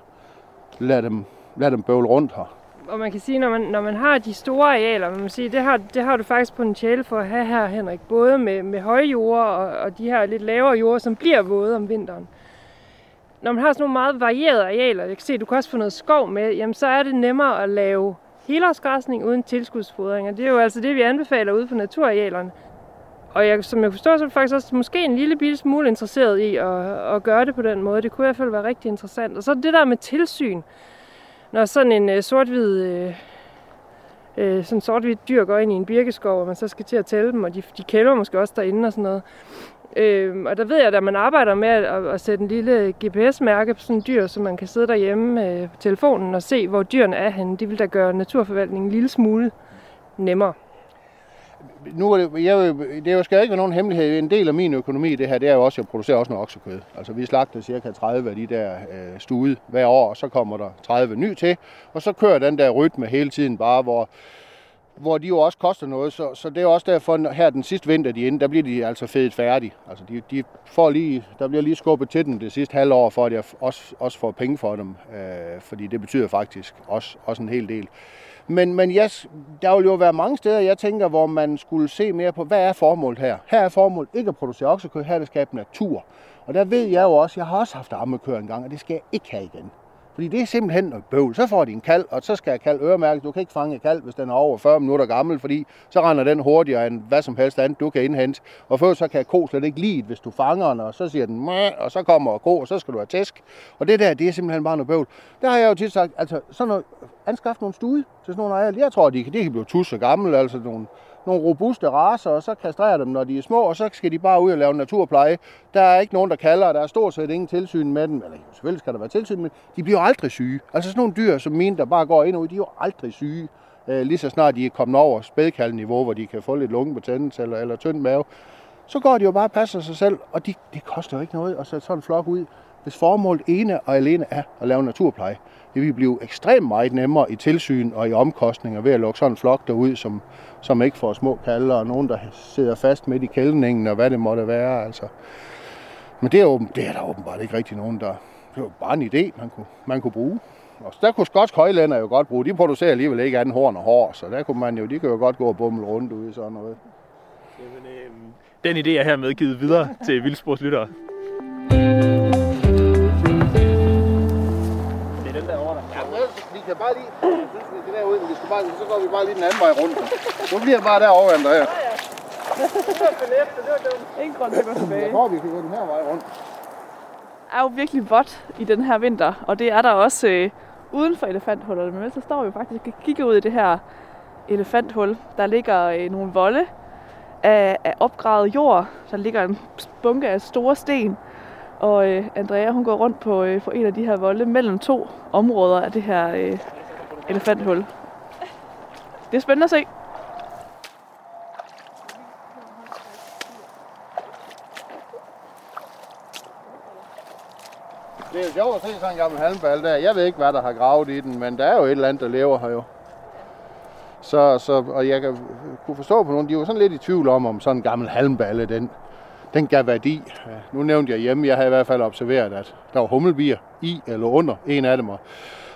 lade dem, lade dem bøvle rundt her. Og man kan sige, når man, når man har de store arealer, man må sige, det har, det har du faktisk potentiale for at have her, Henrik. Både med, med høje jorder og, og de her lidt lavere jorder, som bliver våde om vinteren. Når man har sådan nogle meget varierede arealer, jeg kan se, at du kan også få noget skov med, jamen så er det nemmere at lave helårsgræsning uden tilskudsfodring. Og det er jo altså det, vi anbefaler ude på naturarealerne. Og jeg, som jeg forstår, så er faktisk også måske en lille bitte smule interesseret i at, at gøre det på den måde. Det kunne i hvert fald være rigtig interessant. Og så det der med tilsyn. Når sådan en øh, sort-hvid øh, øh, sådan sort dyr går ind i en birkeskov, og man så skal til at tælle dem, og de, de kælder måske også derinde og sådan noget. Øh, og der ved jeg, at man arbejder med at, at, sætte en lille GPS-mærke på sådan en dyr, så man kan sidde derhjemme øh, på telefonen og se, hvor dyrene er henne. Det vil da gøre naturforvaltningen en lille smule nemmere. nu er det, jeg, det er jo skal ikke være nogen hemmelighed. En del af min økonomi det her, det er jo også, at jeg producerer også noget oksekød. Altså vi slagter cirka 30 af de der øh, stude hver år, og så kommer der 30 ny til. Og så kører den der rytme hele tiden bare, hvor, hvor de jo også koster noget. Så, så det er også derfor, her den sidste vinter, de er inde, der bliver de altså fedt færdige. Altså de, de får lige, der bliver lige skubbet til dem det sidste halvår, for at jeg også, også får penge for dem. Øh, fordi det betyder faktisk også, også en hel del. Men, men yes, der vil jo være mange steder, jeg tænker, hvor man skulle se mere på, hvad er formålet her? Her er formålet ikke at producere oksekød, her er det at skabe natur. Og der ved jeg jo også, jeg har også haft ammekøer engang, og det skal jeg ikke have igen. Fordi det er simpelthen noget bøvl. Så får de en kald, og så skal kald øremærke. Du kan ikke fange kald, hvis den er over 40 minutter gammel, fordi så render den hurtigere end hvad som helst andet, du kan indhente. Og før så kan ko slet ikke lide, hvis du fanger den, og så siger den, og så kommer ko, og så skal du have tæsk. Og det der, det er simpelthen bare noget bøvl. Der har jeg jo tit sagt, altså sådan noget, anskaffe nogle stude til sådan nogle ejere. Jeg tror, de kan, de kan blive tusse gamle, altså nogle nogle robuste raser, og så kastrerer dem, når de er små, og så skal de bare ud og lave naturpleje. Der er ikke nogen, der kalder, og der er stort set ingen tilsyn med dem. Eller selvfølgelig skal der være tilsyn, men de bliver aldrig syge. Altså sådan nogle dyr som mine, der bare går ind og ud, de er jo aldrig syge. Øh, lige så snart de er kommet over spædkaldniveau, hvor de kan få lidt lungebetændelse eller, eller tynd mave, så går de jo bare og passer sig selv, og de, det koster jo ikke noget at sætte sådan en flok ud, hvis formålet ene og alene er at lave naturpleje. Det vil blive ekstremt meget nemmere i tilsyn og i omkostninger ved at lukke sådan en flok derud, som, som ikke får små kalder, og nogen, der sidder fast midt i kældningen, og hvad det måtte være. Altså. Men det er, åben, det er der åbenbart ikke rigtig nogen, der... Det var bare en idé, man kunne, man kunne bruge. Og der kunne skotsk højlænder jo godt bruge. De producerer alligevel ikke andet horn og hår, så der kunne man jo, de kan jo godt gå og bumle rundt ude i sådan noget. Jamen, øh, den idé er hermed givet videre til vildsportslyttere. lyttere. Kan bare lige, jeg synes, vi skal derud, men vi skal bare, så går vi bare lige den anden vej rundt. Nu bliver bare derovre, Andrea. Ingen grund til at gå tilbage. Jeg tror, vi kan gå den her vej rundt. er jo virkelig vådt i den her vinter, og det er der også øh, uden for elefanthullerne. Men så står vi faktisk og kigger ud i det her elefanthul. Der ligger øh, nogle volde af, af opgravet jord. Der ligger en bunke af store sten. Og øh, Andrea hun går rundt på, øh, på en af de her volde mellem to områder af det her øh, elefanthul. Det er spændende at se. Det er jo sjovt at se sådan en gammel halmball der. Jeg ved ikke, hvad der har gravet i den, men der er jo et eller andet, der lever her jo. Så, så, og jeg kan, kunne forstå på nogen, de var sådan lidt i tvivl om, om sådan en gammel halmballe, den, den gav værdi. Nu nævnte jeg hjemme, jeg havde i hvert fald observeret, at der var hummelbier i eller under en af dem. Og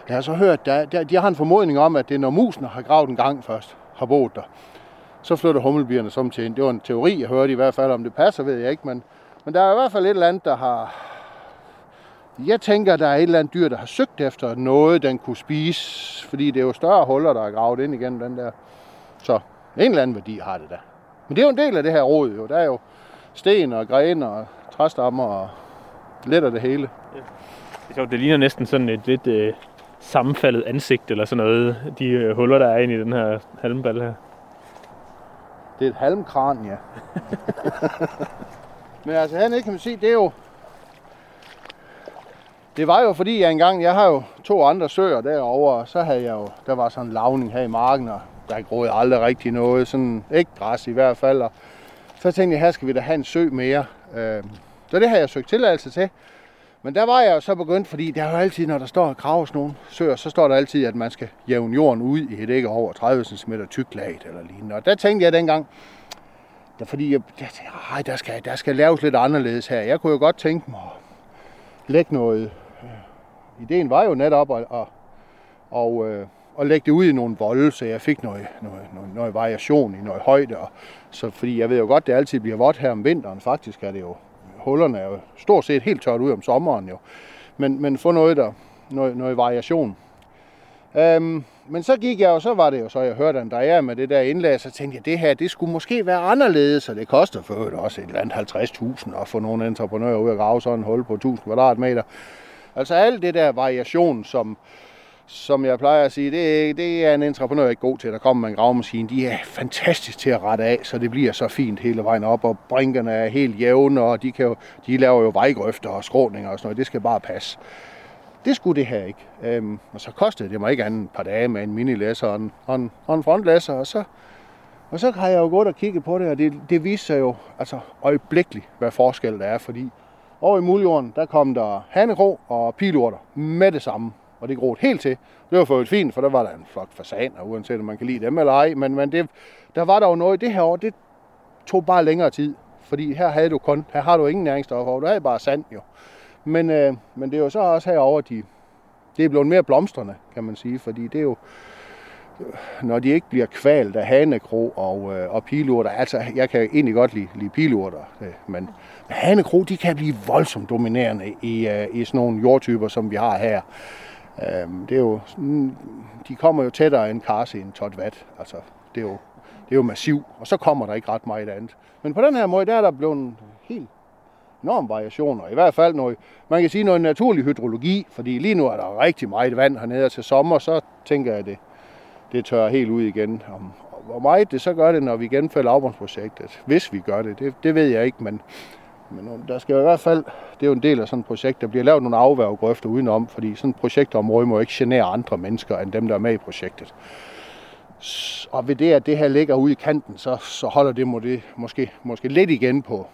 jeg har så hørt, der, der, de har en formodning om, at det er når musene har gravet en gang først, har boet der. Så flytter hummelbierne som til ind. Det var en teori, jeg hørte i hvert fald, om det passer, ved jeg ikke. Men, men der er i hvert fald et eller andet, der har, jeg tænker, der er et eller andet dyr, der har søgt efter noget, den kunne spise. Fordi det er jo større huller, der er gravet ind igennem den der. Så en eller anden værdi har det da. Men det er jo en del af det her råd jo. Der er jo sten og grene og træstammer og lidt af det hele. Det er sjovt, det ligner næsten sådan et lidt øh, sammenfaldet ansigt eller sådan noget. De øh, huller, der er inde i den her halmball her. Det er et halmkran, ja. Men altså hernede kan man sige, det er jo... Det var jo fordi, jeg engang, jeg har jo to andre søer derovre, og så havde jeg jo, der var sådan en lavning her i marken, og der groede aldrig rigtig noget, sådan ikke græs i hvert fald. Og så tænkte jeg, her skal vi da have en sø mere. Øh, så det har jeg søgt tilladelse til. Men der var jeg jo så begyndt, fordi der er jo altid, når der står og graves nogle søer, så står der altid, at man skal jævne jorden ud i et ikke over 30 cm tyk lag eller lignende. Og der tænkte jeg dengang, der, fordi jeg, der, tænkte, ej, der skal, der skal laves lidt anderledes her. Jeg kunne jo godt tænke mig at lægge noget. Øh, ideen var jo netop at, at, at, at, øh, og lægge det ud i nogle volde, så jeg fik noget, noget, noget, noget variation i noget højde. Og, så, fordi jeg ved jo godt, det altid bliver vådt her om vinteren. Faktisk er det jo hullerne er jo stort set helt tørt ud om sommeren jo. Men, men få noget der, noget, noget variation. Øhm, men så gik jeg og så var det jo så, jeg hørte Andrea med det der indlæg, så tænkte jeg, det her, det skulle måske være anderledes, og det koster for øvrigt også et eller andet 50.000 at få nogle entreprenører ud og grave sådan en hul på 1000 kvadratmeter. Altså alt det der variation, som, som jeg plejer at sige, det, det er en entreprenør ikke god til. Der kommer med en gravemaskine, de er fantastisk til at rette af, så det bliver så fint hele vejen op, og brinkerne er helt jævne, og de, kan jo, de laver jo vejgrøfter og skråninger og sådan noget. Det skal bare passe. Det skulle det her ikke. Øhm, og så kostede det mig ikke andet et par dage med en minilæsser og en, og en, og en frontlæsser, og så, og så har jeg jo gået og kigget på det, og det, det viser sig jo altså øjeblikkeligt, hvad forskel der er, fordi over i muljorden, der kom der hanekro og pilurter med det samme og det groede helt til. Det var for et fint, for der var der en flok fasaner, uanset om man kan lide dem eller ej, men, men det, der var der jo noget, det her år, det tog bare længere tid, fordi her havde du kun, her har du ingen næringsstoffer, du havde bare sand jo. Men, øh, men det er jo så også herover de, det er blevet mere blomstrende, kan man sige, fordi det er jo, når de ikke bliver kvalt af hanekro og, øh, og pilurter, altså jeg kan egentlig godt lide, lide pilurter, øh, men, men hanekro, de kan blive voldsomt dominerende i, øh, i sådan nogle jordtyper, som vi har her. Øhm, det er jo, de kommer jo tættere end karse en tot vat. Altså, det er jo, det er jo massiv, og så kommer der ikke ret meget andet. Men på den her måde, der er der blevet en helt enorm variationer. I hvert fald noget, man kan sige noget naturlig hydrologi, fordi lige nu er der rigtig meget vand hernede, og til sommer, så tænker jeg, at det, det tørrer helt ud igen. Om, hvor meget det så gør det, når vi gennemfører lavbundsprojektet, hvis vi gør det, det, det ved jeg ikke, men, men øh, der skal i hvert fald, det er jo en del af sådan et projekt, der bliver lavet nogle afværgegrøfter udenom, fordi sådan et projektområde må ikke genere andre mennesker end dem, der er med i projektet. Og ved det, at det her ligger ude i kanten, så, så holder det, må det måske, måske lidt igen på,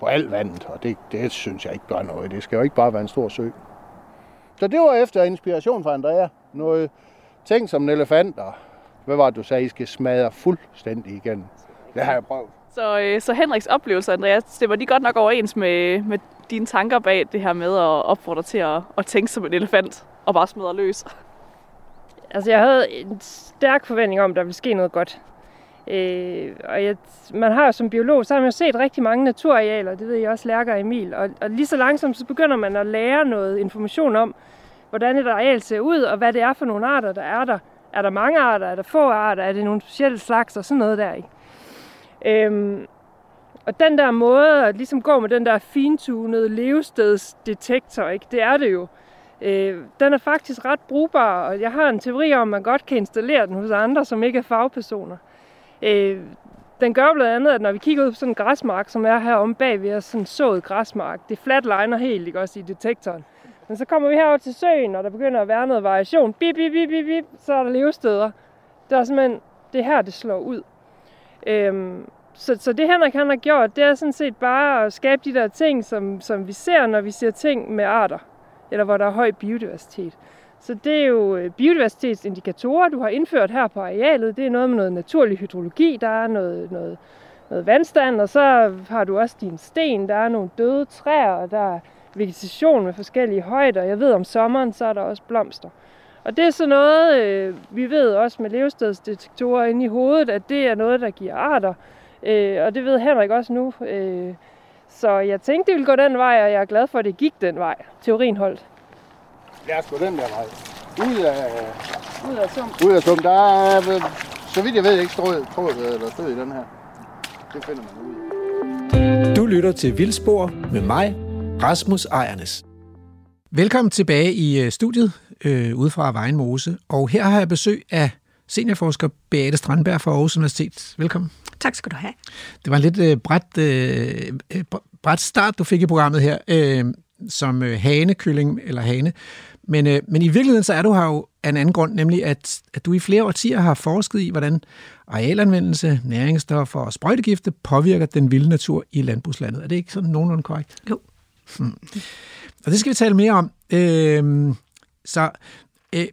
på alt vandet, og det, det synes jeg ikke gør noget. Det skal jo ikke bare være en stor sø. Så det var efter inspiration fra Andrea. Noget ting som en elefant, og hvad var det, du sagde, I skal smadre fuldstændig igen. Det har jeg prøvet. Så, øh, så Henriks oplevelser, Andreas, det var de godt nok overens med, med dine tanker bag det her med at opfordre til at, at tænke som en elefant og bare smadre løs. Altså, jeg havde en stærk forventning om, at der ville ske noget godt. Øh, og jeg, man har jo som biolog, så har man jo set rigtig mange naturarealer, det ved jeg også, Lærker og Emil. Og, og lige så langsomt, så begynder man at lære noget information om, hvordan et areal ser ud, og hvad det er for nogle arter, der er der. Er der mange arter? Er der få arter? Er det nogle specielle slags? Og sådan noget der, ikke? Øhm, og den der måde at ligesom gå med den der fintunede levestedsdetektor, ikke? det er det jo. Øh, den er faktisk ret brugbar, og jeg har en teori om, at man godt kan installere den hos andre, som ikke er fagpersoner. Øh, den gør blandt andet, at når vi kigger ud på sådan en græsmark, som er her om bag ved os, sådan en sået græsmark, det flatliner helt ikke, også i detektoren. Men så kommer vi herover til søen, og der begynder at være noget variation. Bip, bip, bip, bip, bip, så er der levesteder. Der er simpelthen, det er her, det slår ud. Øhm, så, så det Henrik han har gjort, det er sådan set bare at skabe de der ting, som, som vi ser, når vi ser ting med arter, eller hvor der er høj biodiversitet. Så det er jo øh, biodiversitetsindikatorer, du har indført her på arealet. Det er noget med noget naturlig hydrologi, der er noget, noget, noget vandstand, og så har du også dine sten, der er nogle døde træer, og der er vegetation med forskellige højder. Jeg ved, om sommeren, så er der også blomster. Og det er så noget, øh, vi ved også med levestedsdetektorer inde i hovedet, at det er noget, der giver arter. Øh, og det ved Henrik også nu. Øh, så jeg tænkte, det ville gå den vej, og jeg er glad for, at det gik den vej. Teorien holdt. Lad os gå den der vej. Ud af, Ud af sum. ud af sum, der er, vel, så vidt jeg ved, ikke tråd, tråd eller stød i den her. Det finder man ud af. Du lytter til Vildspor med mig, Rasmus Ejernes. Velkommen tilbage i øh, studiet øh, ude fra Vejen Mose. Og her har jeg besøg af seniorforsker Beate Strandberg fra Aarhus Universitet. Velkommen. Tak skal du have. Det var en lidt øh, bræt, øh, øh, bræt start, du fik i programmet her, øh, som øh, hanekylling eller hane. Men, øh, men i virkeligheden så er du her jo af en anden grund, nemlig at, at du i flere årtier har forsket i, hvordan arealanvendelse, næringsstoffer og sprøjtegifte påvirker den vilde natur i landbrugslandet. Er det ikke sådan nogenlunde korrekt? Jo. Hmm. Og det skal vi tale mere om. Øh, så øh,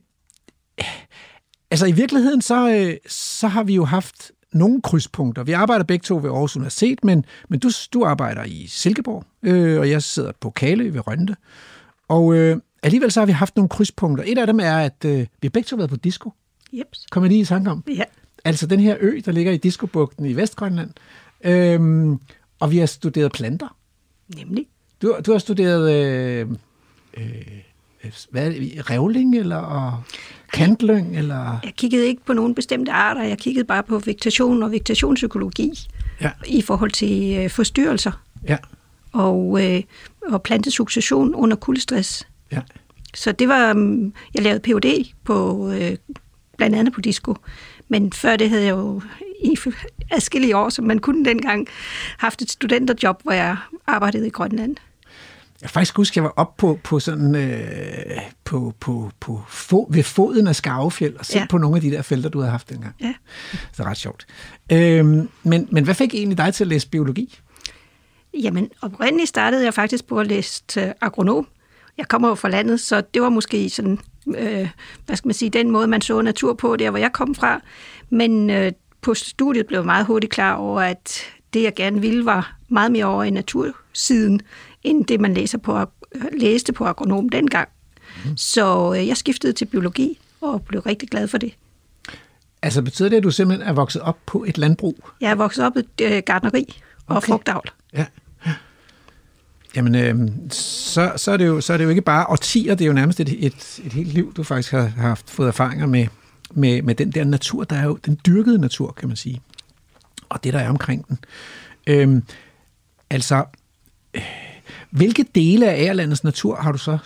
altså i virkeligheden, så, øh, så har vi jo haft nogle krydspunkter. Vi arbejder begge to ved Aarhus Universitet, men, men du, du arbejder i Silkeborg, øh, og jeg sidder på Kale ved Rønte. Og øh, alligevel så har vi haft nogle krydspunkter. Et af dem er, at øh, vi har begge to været på disco. Jeps. Kommer lige i tanke om. Ja. Altså den her ø, der ligger i Diskobugten i Vestgrønland. Øhm, og vi har studeret planter. Nemlig. Du, du har studeret øh, øh, hvad revling eller og kantlyng? Eller? Jeg kiggede ikke på nogen bestemte arter. Jeg kiggede bare på vegetation og vegetationsøkologi Ja. i forhold til øh, forstyrrelser Ja, og, øh, og plantesuccession under kuldestress. ja. Så det var, um, jeg lavede Ph.D. på, øh, blandt andet på disco. Men før det havde jeg jo i adskillige år, som man kunne dengang, haft et studenterjob, hvor jeg arbejdede i Grønland. Jeg faktisk huske, jeg var oppe på, på sådan, øh, på, på, på fo, ved foden af Skarvefjeld og set ja. Ja. på nogle af de der felter, du havde haft dengang. Ja. Det er ret sjovt. Øhm, men, men hvad fik egentlig dig til at læse biologi? Jamen, oprindeligt startede jeg faktisk på at læse til agronom. Jeg kommer jo fra landet, så det var måske sådan, øh, hvad skal man sige, den måde, man så natur på, der hvor jeg kom fra. Men øh, på studiet blev jeg meget hurtigt klar over, at det, jeg gerne ville, var meget mere over i natursiden, end det, man læser på, øh, læste på agronom dengang. Mm. Så øh, jeg skiftede til biologi og blev rigtig glad for det. Altså betyder det, at du simpelthen er vokset op på et landbrug? Jeg er vokset op i et øh, gardneri og Okay. okay. frugtavl. Ja. Jamen, øh, så, så, er det jo, så er det jo ikke bare årtier, det er jo nærmest et, et, et helt liv, du faktisk har, har haft, fået erfaringer med, med, med den der natur, der er jo den dyrkede natur, kan man sige, og det, der er omkring den. Øh, altså, øh, hvilke dele af Ærlandets natur har du så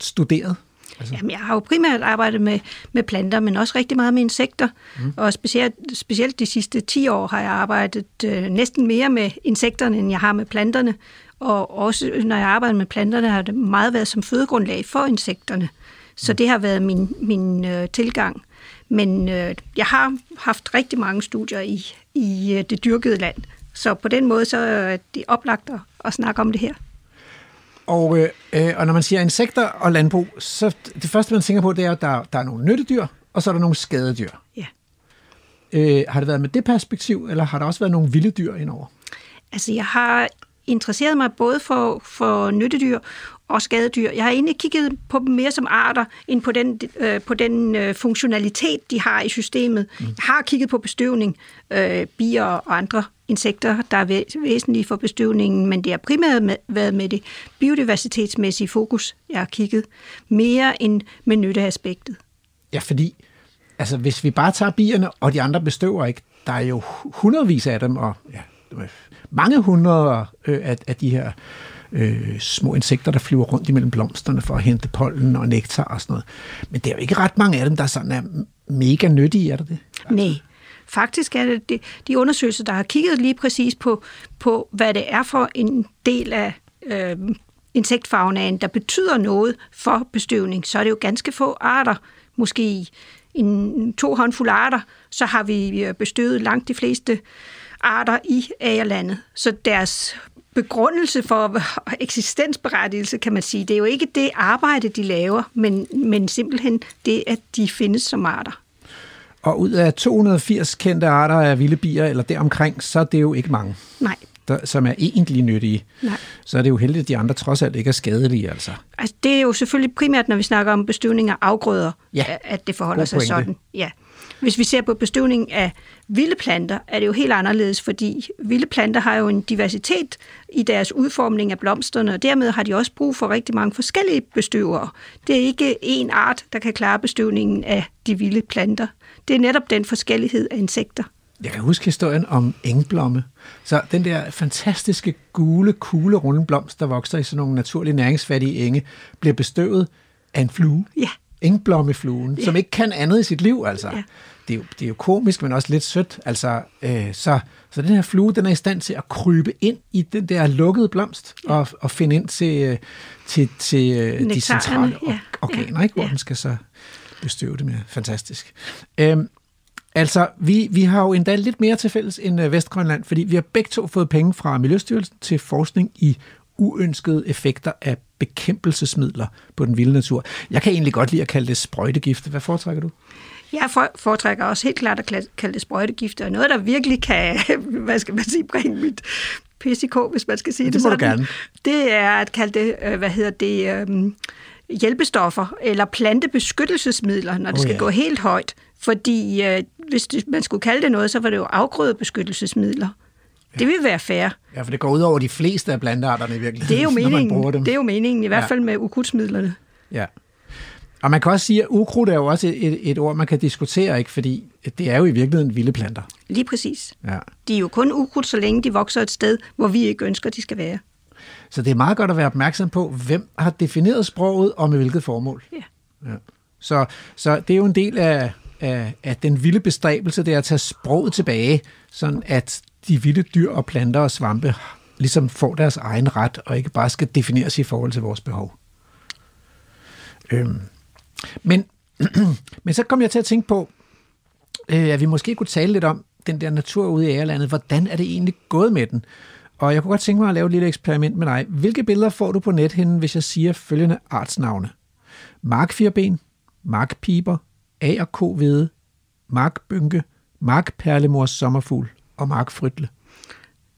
studeret? Altså. Jamen, jeg har jo primært arbejdet med, med planter, men også rigtig meget med insekter. Mm. Og specielt, specielt de sidste 10 år har jeg arbejdet øh, næsten mere med insekterne, end jeg har med planterne. Og også når jeg arbejder med planterne, har det meget været som fødegrundlag for insekterne. Så mm. det har været min, min øh, tilgang. Men øh, jeg har haft rigtig mange studier i, i øh, det dyrkede land. Så på den måde så er det oplagt at, at snakke om det her. Og, øh, øh, og når man siger insekter og landbrug, så det første, man tænker på, det er, at der, der er nogle nyttedyr, og så er der nogle skadedyr. Ja. Øh, har det været med det perspektiv, eller har der også været nogle vilde dyr indover? Altså, jeg har interesseret mig både for, for nyttedyr og skadedyr. Jeg har egentlig kigget på dem mere som arter, end på den, øh, på den øh, funktionalitet, de har i systemet. Mm. Jeg har kigget på bestøvning, øh, bier og andre insekter, der er væsentlige for bestøvningen, men det har primært med, været med det biodiversitetsmæssige fokus, jeg har kigget, mere end med nytteaspektet. Ja, fordi altså, hvis vi bare tager bierne, og de andre bestøver ikke, der er jo hundredvis af dem, og ja, mange hundrede øh, af, af de her øh, små insekter, der flyver rundt imellem blomsterne for at hente pollen og nektar og sådan noget. Men det er jo ikke ret mange af dem, der sådan er mega nyttige, er det det? Altså. Nej. Faktisk er det de undersøgelser, der har kigget lige præcis på, på hvad det er for en del af øh, insektfaunaen, der betyder noget for bestøvning, så er det jo ganske få arter, måske en to håndfulde arter, så har vi øh, bestøvet langt de fleste arter i agerlandet. Så deres begrundelse for eksistensberettigelse, kan man sige, det er jo ikke det arbejde, de laver, men, men simpelthen det, at de findes som arter. Og ud af 280 kendte arter af vilde bier, eller deromkring, så er det jo ikke mange. Nej. Der, som er egentlig nyttige. Nej. Så er det jo heldigt, at de andre trods alt ikke er skadelige. Altså. altså det er jo selvfølgelig primært, når vi snakker om bestøvning af afgrøder, ja. at det forholder sig sådan. Ja. Hvis vi ser på bestøvning af vilde planter, er det jo helt anderledes, fordi vilde planter har jo en diversitet i deres udformning af blomsterne, og dermed har de også brug for rigtig mange forskellige bestøvere. Det er ikke én art, der kan klare bestøvningen af de vilde planter. Det er netop den forskellighed af insekter. Jeg kan huske historien om engblomme. Så den der fantastiske gule, kugle, runde blomst, der vokser i sådan nogle naturlige næringsfattige enge, bliver bestøvet af en flue. Ja. Engblommefluen, ja. som ikke kan andet i sit liv, altså. Ja. Det, er jo, det er jo komisk, men også lidt sødt. Altså, øh, så, så den her flue, den er i stand til at krybe ind i den der lukkede blomst ja. og, og finde ind til, øh, til, til øh, de centrale ja. organer, ikke? hvor ja. den skal så bestøve det med. Fantastisk. Øhm, altså, vi, vi har jo endda lidt mere til fælles end øh, Vestgrønland, fordi vi har begge to fået penge fra Miljøstyrelsen til forskning i uønskede effekter af bekæmpelsesmidler på den vilde natur. Jeg kan egentlig godt lide at kalde det sprøjtegifte. Hvad foretrækker du? Jeg foretrækker også helt klart at kalde det sprøjtegifte, og noget, der virkelig kan, hvad skal man sige, bringe mit PCK, hvis man skal sige det, det sådan. gerne. Det er at kalde det, øh, hvad hedder det, øhm, hjælpestoffer eller plantebeskyttelsesmidler, når det oh, skal ja. gå helt højt. Fordi øh, hvis man skulle kalde det noget, så var det jo afgrødebeskyttelsesmidler. Ja. Det vil være fair. Ja, for det går ud over de fleste af plantearterne i virkeligheden, det er jo meningen, Det er jo meningen, i hvert fald med ukrudtsmidlerne. Ja. Og man kan også sige, at ukrudt er jo også et, et ord, man kan diskutere, ikke? fordi det er jo i virkeligheden vilde planter. Lige præcis. Ja. De er jo kun ukrudt, så længe de vokser et sted, hvor vi ikke ønsker, de skal være. Så det er meget godt at være opmærksom på, hvem har defineret sproget og med hvilket formål. Ja. ja. Så, så det er jo en del af, af, af den vilde bestræbelse, det er at tage sproget tilbage, sådan at de vilde dyr og planter og svampe ligesom får deres egen ret, og ikke bare skal defineres i forhold til vores behov. Øhm. Men, men så kom jeg til at tænke på, øh, at vi måske kunne tale lidt om den der natur ude i Ærlandet. Hvordan er det egentlig gået med den? Og jeg kunne godt tænke mig at lave et lille eksperiment med dig. Hvilke billeder får du på nethinden, hvis jeg siger følgende artsnavne? Markfirben, markpiber, A og K hvede, markbynke, markperlemors sommerfugl og markfrytle.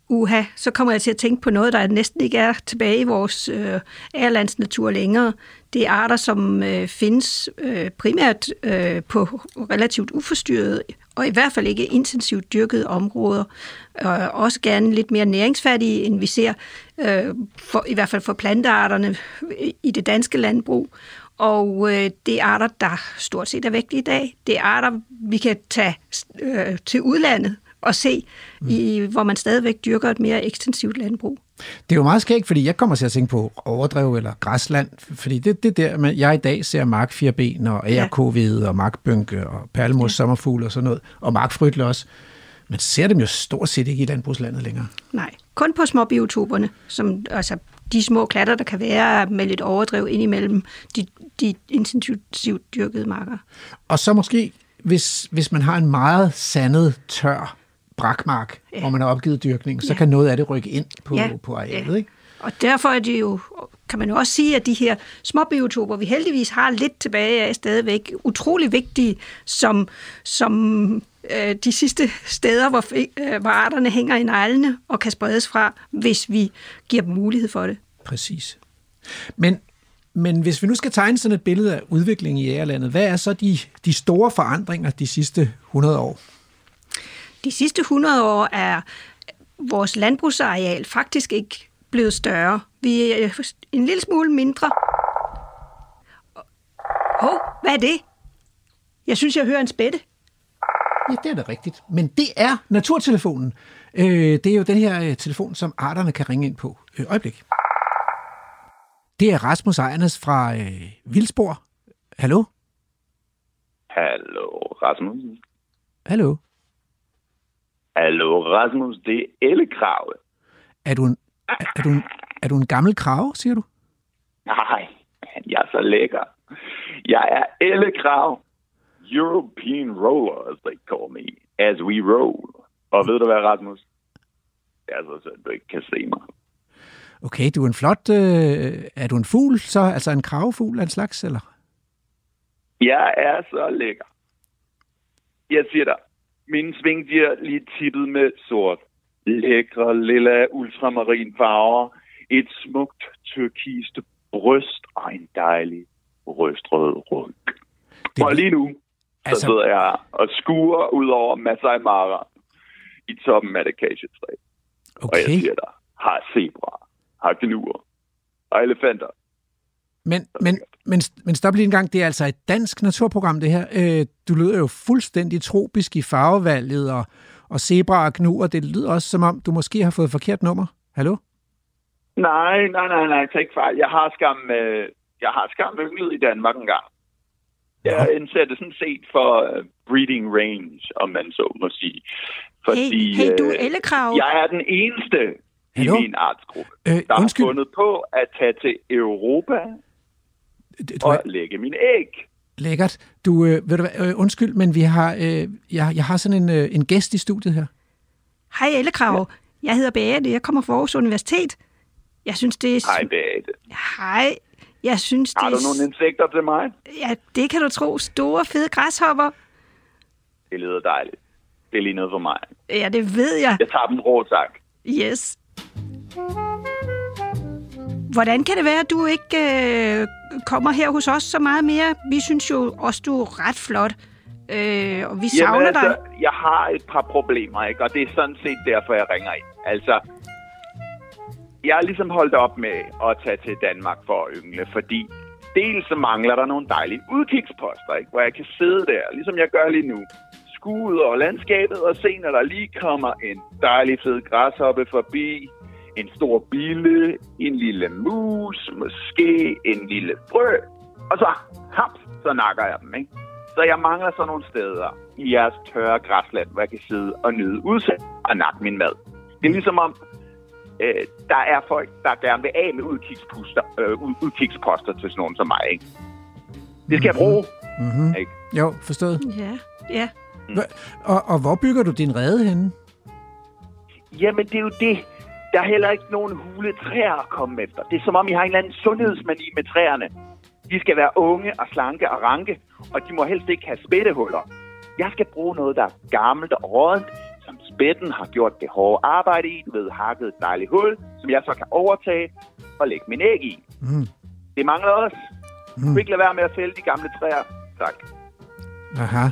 uha, så kommer jeg til at tænke på noget, der næsten ikke er tilbage i vores øh, ærlandsnatur længere. Det er arter, som øh, findes øh, primært øh, på relativt uforstyrrede og i hvert fald ikke intensivt dyrkede områder. Øh, også gerne lidt mere næringsfattige, end vi ser, øh, for, i hvert fald for plantearterne øh, i det danske landbrug. Og øh, det er arter, der stort set er væk i dag. Det er arter, vi kan tage øh, til udlandet og se, mm. i, hvor man stadigvæk dyrker et mere ekstensivt landbrug. Det er jo meget skægt, fordi jeg kommer til at tænke på overdrev eller græsland, fordi det det der, man, jeg i dag ser mark firben og ærkovede og markbønke og perlemors ja. sommerfugl og sådan noget, og markfrytle også. Man ser dem jo stort set ikke i landbrugslandet længere. Nej, kun på små biotoperne, som altså de små klatter, der kan være med lidt overdrev indimellem de, de intensivt dyrkede marker. Og så måske, hvis, hvis man har en meget sandet, tør brakmark, ja. hvor man har opgivet dyrkning, så ja. kan noget af det rykke ind på, ja. på arealet. Ja. Ikke? Og derfor er det jo, kan man jo også sige, at de her små biotoper, vi heldigvis har lidt tilbage af stadigvæk, utrolig vigtige som, som øh, de sidste steder, hvor, øh, hvor arterne hænger i neglene og kan spredes fra, hvis vi giver dem mulighed for det. Præcis. Men, men hvis vi nu skal tegne sådan et billede af udviklingen i ærelandet, hvad er så de, de store forandringer de sidste 100 år? De sidste 100 år er vores landbrugsareal faktisk ikke blevet større. Vi er en lille smule mindre. Hov, oh, hvad er det? Jeg synes, jeg hører en spætte. Ja, det er da rigtigt. Men det er naturtelefonen. Øh, det er jo den her øh, telefon, som arterne kan ringe ind på. Øh, øjeblik. Det er Rasmus Ejernes fra øh, Vildsborg. Hallo? Hallo, Rasmus. Hallo? Hallo, Rasmus. Det er Elle Krave. Er du en, er, er, du en, er du en gammel krave, siger du? Nej, jeg er så lækker. Jeg er Elle Krav. European roller, as they call me, as we roll. Og ved du hvad, Rasmus? Det er så sådan, du ikke kan se mig. Okay, du er en flot... Øh, er du en fugl så? Altså en kravefugl af en slags, eller? Jeg er så lækker. Jeg siger dig, min svingdier lige tippet med sort. Lækre lilla ultramarin farver. Et smukt turkist bryst og en dejlig røstrød ryg. Det... Og lige nu, altså... så sidder jeg og skuer ud over Masai Mara i toppen af det kagetræ. Okay. Og jeg siger dig, har zebra, har gnuer og elefanter. Men, men, men, men stop lige en gang, det er altså et dansk naturprogram, det her. Øh, du lyder jo fuldstændig tropisk i farvevalget, og, og zebra og gnu, og det lyder også som om, du måske har fået forkert nummer. Hallo? Nej, nej, nej, nej, tag ikke fejl. Jeg har skam, øh, jeg har skam ynglet i Danmark en gang. Jeg indser det sådan set for uh, breeding range, om man så må sige. Fordi, hey, hey, du er ellekrav. Øh, jeg er den eneste Hallo? i min artsgruppe, øh, der undskyld. har fundet på at tage til Europa du, og lægge min æg. Lækkert. Du, øh, ved du hvad, øh, undskyld, men vi har, øh, jeg, jeg har sådan en, øh, en gæst i studiet her. Hej Ellekrav. Ja. Jeg hedder Beate. Jeg kommer fra Aarhus Universitet. Jeg synes, det er... Hej Beate. Hej. Jeg synes, har det du nogle insekter til mig? Ja, det kan du tro. Store, fede græshopper. Det lyder dejligt. Det er lige noget for mig. Ja, det ved jeg. Jeg tager dem rå, tak. Yes. Hvordan kan det være, at du ikke øh, kommer her hos os så meget mere? Vi synes jo også, du er ret flot. Øh, og vi savner Jamen, altså, dig. Jeg har et par problemer, ikke? og det er sådan set derfor, jeg ringer ind. Altså, jeg har ligesom holdt op med at tage til Danmark for at yngle, fordi dels så mangler der nogle dejlige udkigsposter, ikke? hvor jeg kan sidde der, ligesom jeg gør lige nu, skue ud over landskabet og se, når der lige kommer en dejlig fed græshoppe forbi, en stor bille, en lille mus, måske en lille frø, og så, haps, så nakker jeg dem, ikke? Så jeg mangler sådan nogle steder i jeres tørre græsland, hvor jeg kan sidde og nyde udsigt og nakke min mad. Det er ligesom om, øh, der er folk, der gerne vil af med udkigsposter, øh, udkigsposter til sådan nogen som mig, ikke? Det skal jeg bruge, mm-hmm. ikke? Jo, forstået. Ja, ja. Mm. Og, og hvor bygger du din rede henne? Jamen, det er jo det. Der er heller ikke nogen hule træer at komme efter. Det er som om, I har en eller anden sundhedsmani med træerne. De skal være unge og slanke og ranke, og de må helst ikke have spættehuller. Jeg skal bruge noget, der er gammelt og rådent, som Spætten har gjort det hårde arbejde i, ved hakket et dejligt hul, som jeg så kan overtage og lægge min æg i. Mm. Det mangler også. Mm. Du ikke lade være med at fælde de gamle træer. Tak. Aha.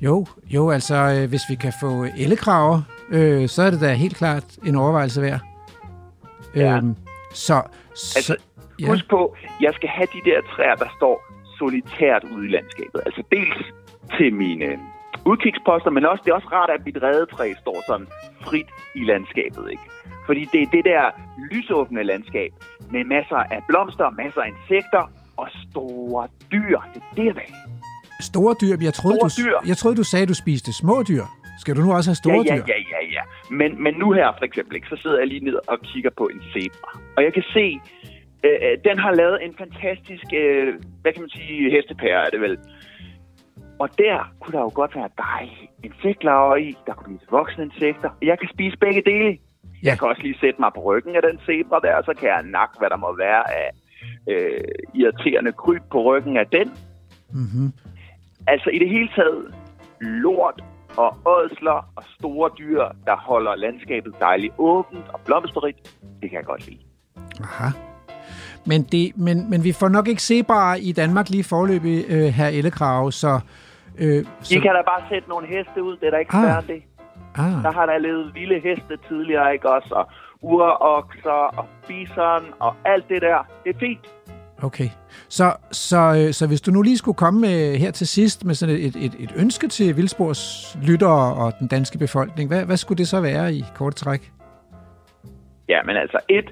Jo, jo, altså, øh, hvis vi kan få ellekraver, øh, så er det da helt klart en overvejelse værd. Ja. Øhm, så, så, Altså, ja. Husk på, jeg skal have de der træer, der står solitært ude i landskabet. Altså dels til mine udkigsposter, men også det er også rart, at mit redetræ står sådan frit i landskabet, ikke? Fordi det er det der lysåbne landskab med masser af blomster, masser af insekter og store dyr. Det er det, have. Store dyr, jeg troede, Store du, dyr. jeg troede, du sagde, at du spiste små dyr. Skal du nu også have store ja, ja, dyr? ja, ja, ja. Men, men nu her for eksempel, ikke, så sidder jeg lige ned og kigger på en zebra. Og jeg kan se, øh, øh, den har lavet en fantastisk, øh, hvad kan man sige, hestepære er det vel. Og der kunne der jo godt være dejlige insektlarver i. Der kunne blive voksne insekter. Jeg kan spise begge dele. Ja. Jeg kan også lige sætte mig på ryggen af den zebra der, og så kan jeg nakke, hvad der må være af øh, irriterende kryb på ryggen af den. Mm-hmm. Altså i det hele taget lort og ådsler og store dyr, der holder landskabet dejligt åbent og blomsterrigt. Det kan jeg godt lide. Aha. Men, det, men, men vi får nok ikke zebraer i Danmark lige forløbig, øh, her Ellekrave, så... Øh, så I kan da bare sætte nogle heste ud, det er da ikke Ah. end det. ah, Der har der levet vilde heste tidligere, ikke også? Og urokser og bison og alt det der. Det er fint okay. Så, så, øh, så hvis du nu lige skulle komme med, her til sidst med sådan et, et, et ønske til Vildsborgs lyttere og den danske befolkning, hvad, hvad skulle det så være i kort træk? Ja, men altså et,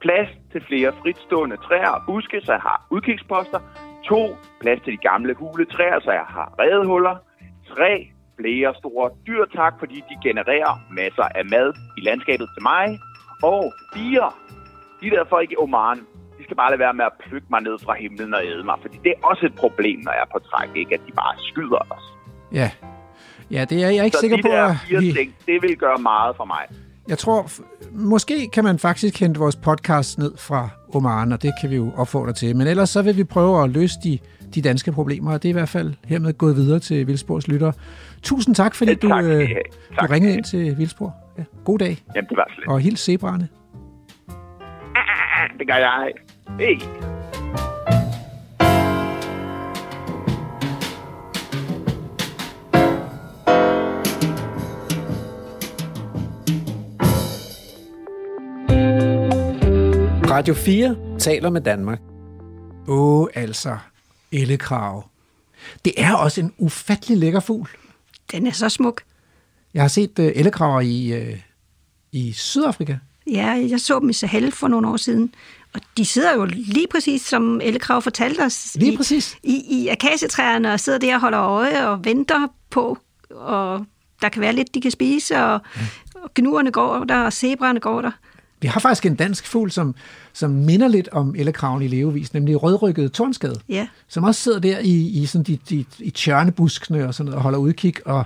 plads til flere fritstående træer og buske, så jeg har udkigsposter. To, plads til de gamle hule træer, så jeg har redehuller. Tre, flere store dyr, tak, fordi de genererer masser af mad i landskabet til mig. Og fire, de der folk i Oman, skal bare lade være med at plukke mig ned fra himlen og æde mig, fordi det er også et problem, når jeg er på træk, ikke? at de bare skyder os. Ja, ja det er jeg ikke så sikker de på, der at fire vi... ting, det vil gøre meget for mig. Jeg tror, måske kan man faktisk hente vores podcast ned fra Oman, og det kan vi jo opfordre til. Men ellers så vil vi prøve at løse de, de danske problemer, og det er i hvert fald hermed gået videre til Vildsborgs lytter. Tusind tak, fordi Ja, tak du, øh, du Tak. ringede ind til Vildsborg. Ja, god dag, Jamen, det var slet. og hils zebraerne. Det gør jeg. Hey. Radio 4 taler med Danmark. Åh, altså, ellekrav. Det er også en ufattelig lækker fugl. Den er så smuk. Jeg har set uh, ellekraver i, uh, i Sydafrika. Ja, jeg så dem i Sahel for nogle år siden. Og de sidder jo lige præcis, som Elle Krav fortalte os, Lige i, præcis. i, i akacietræerne og sidder der og holder øje og venter på, og der kan være lidt, de kan spise, og, og gnuerne går der, og zebraerne går der. Vi har faktisk en dansk fugl, som, som minder lidt om ellekraven i levevis, nemlig rødrykket tornskade, Ja, som også sidder der i, i, sådan de, de, i tjørnebuskene og sådan noget, og holder udkig, og,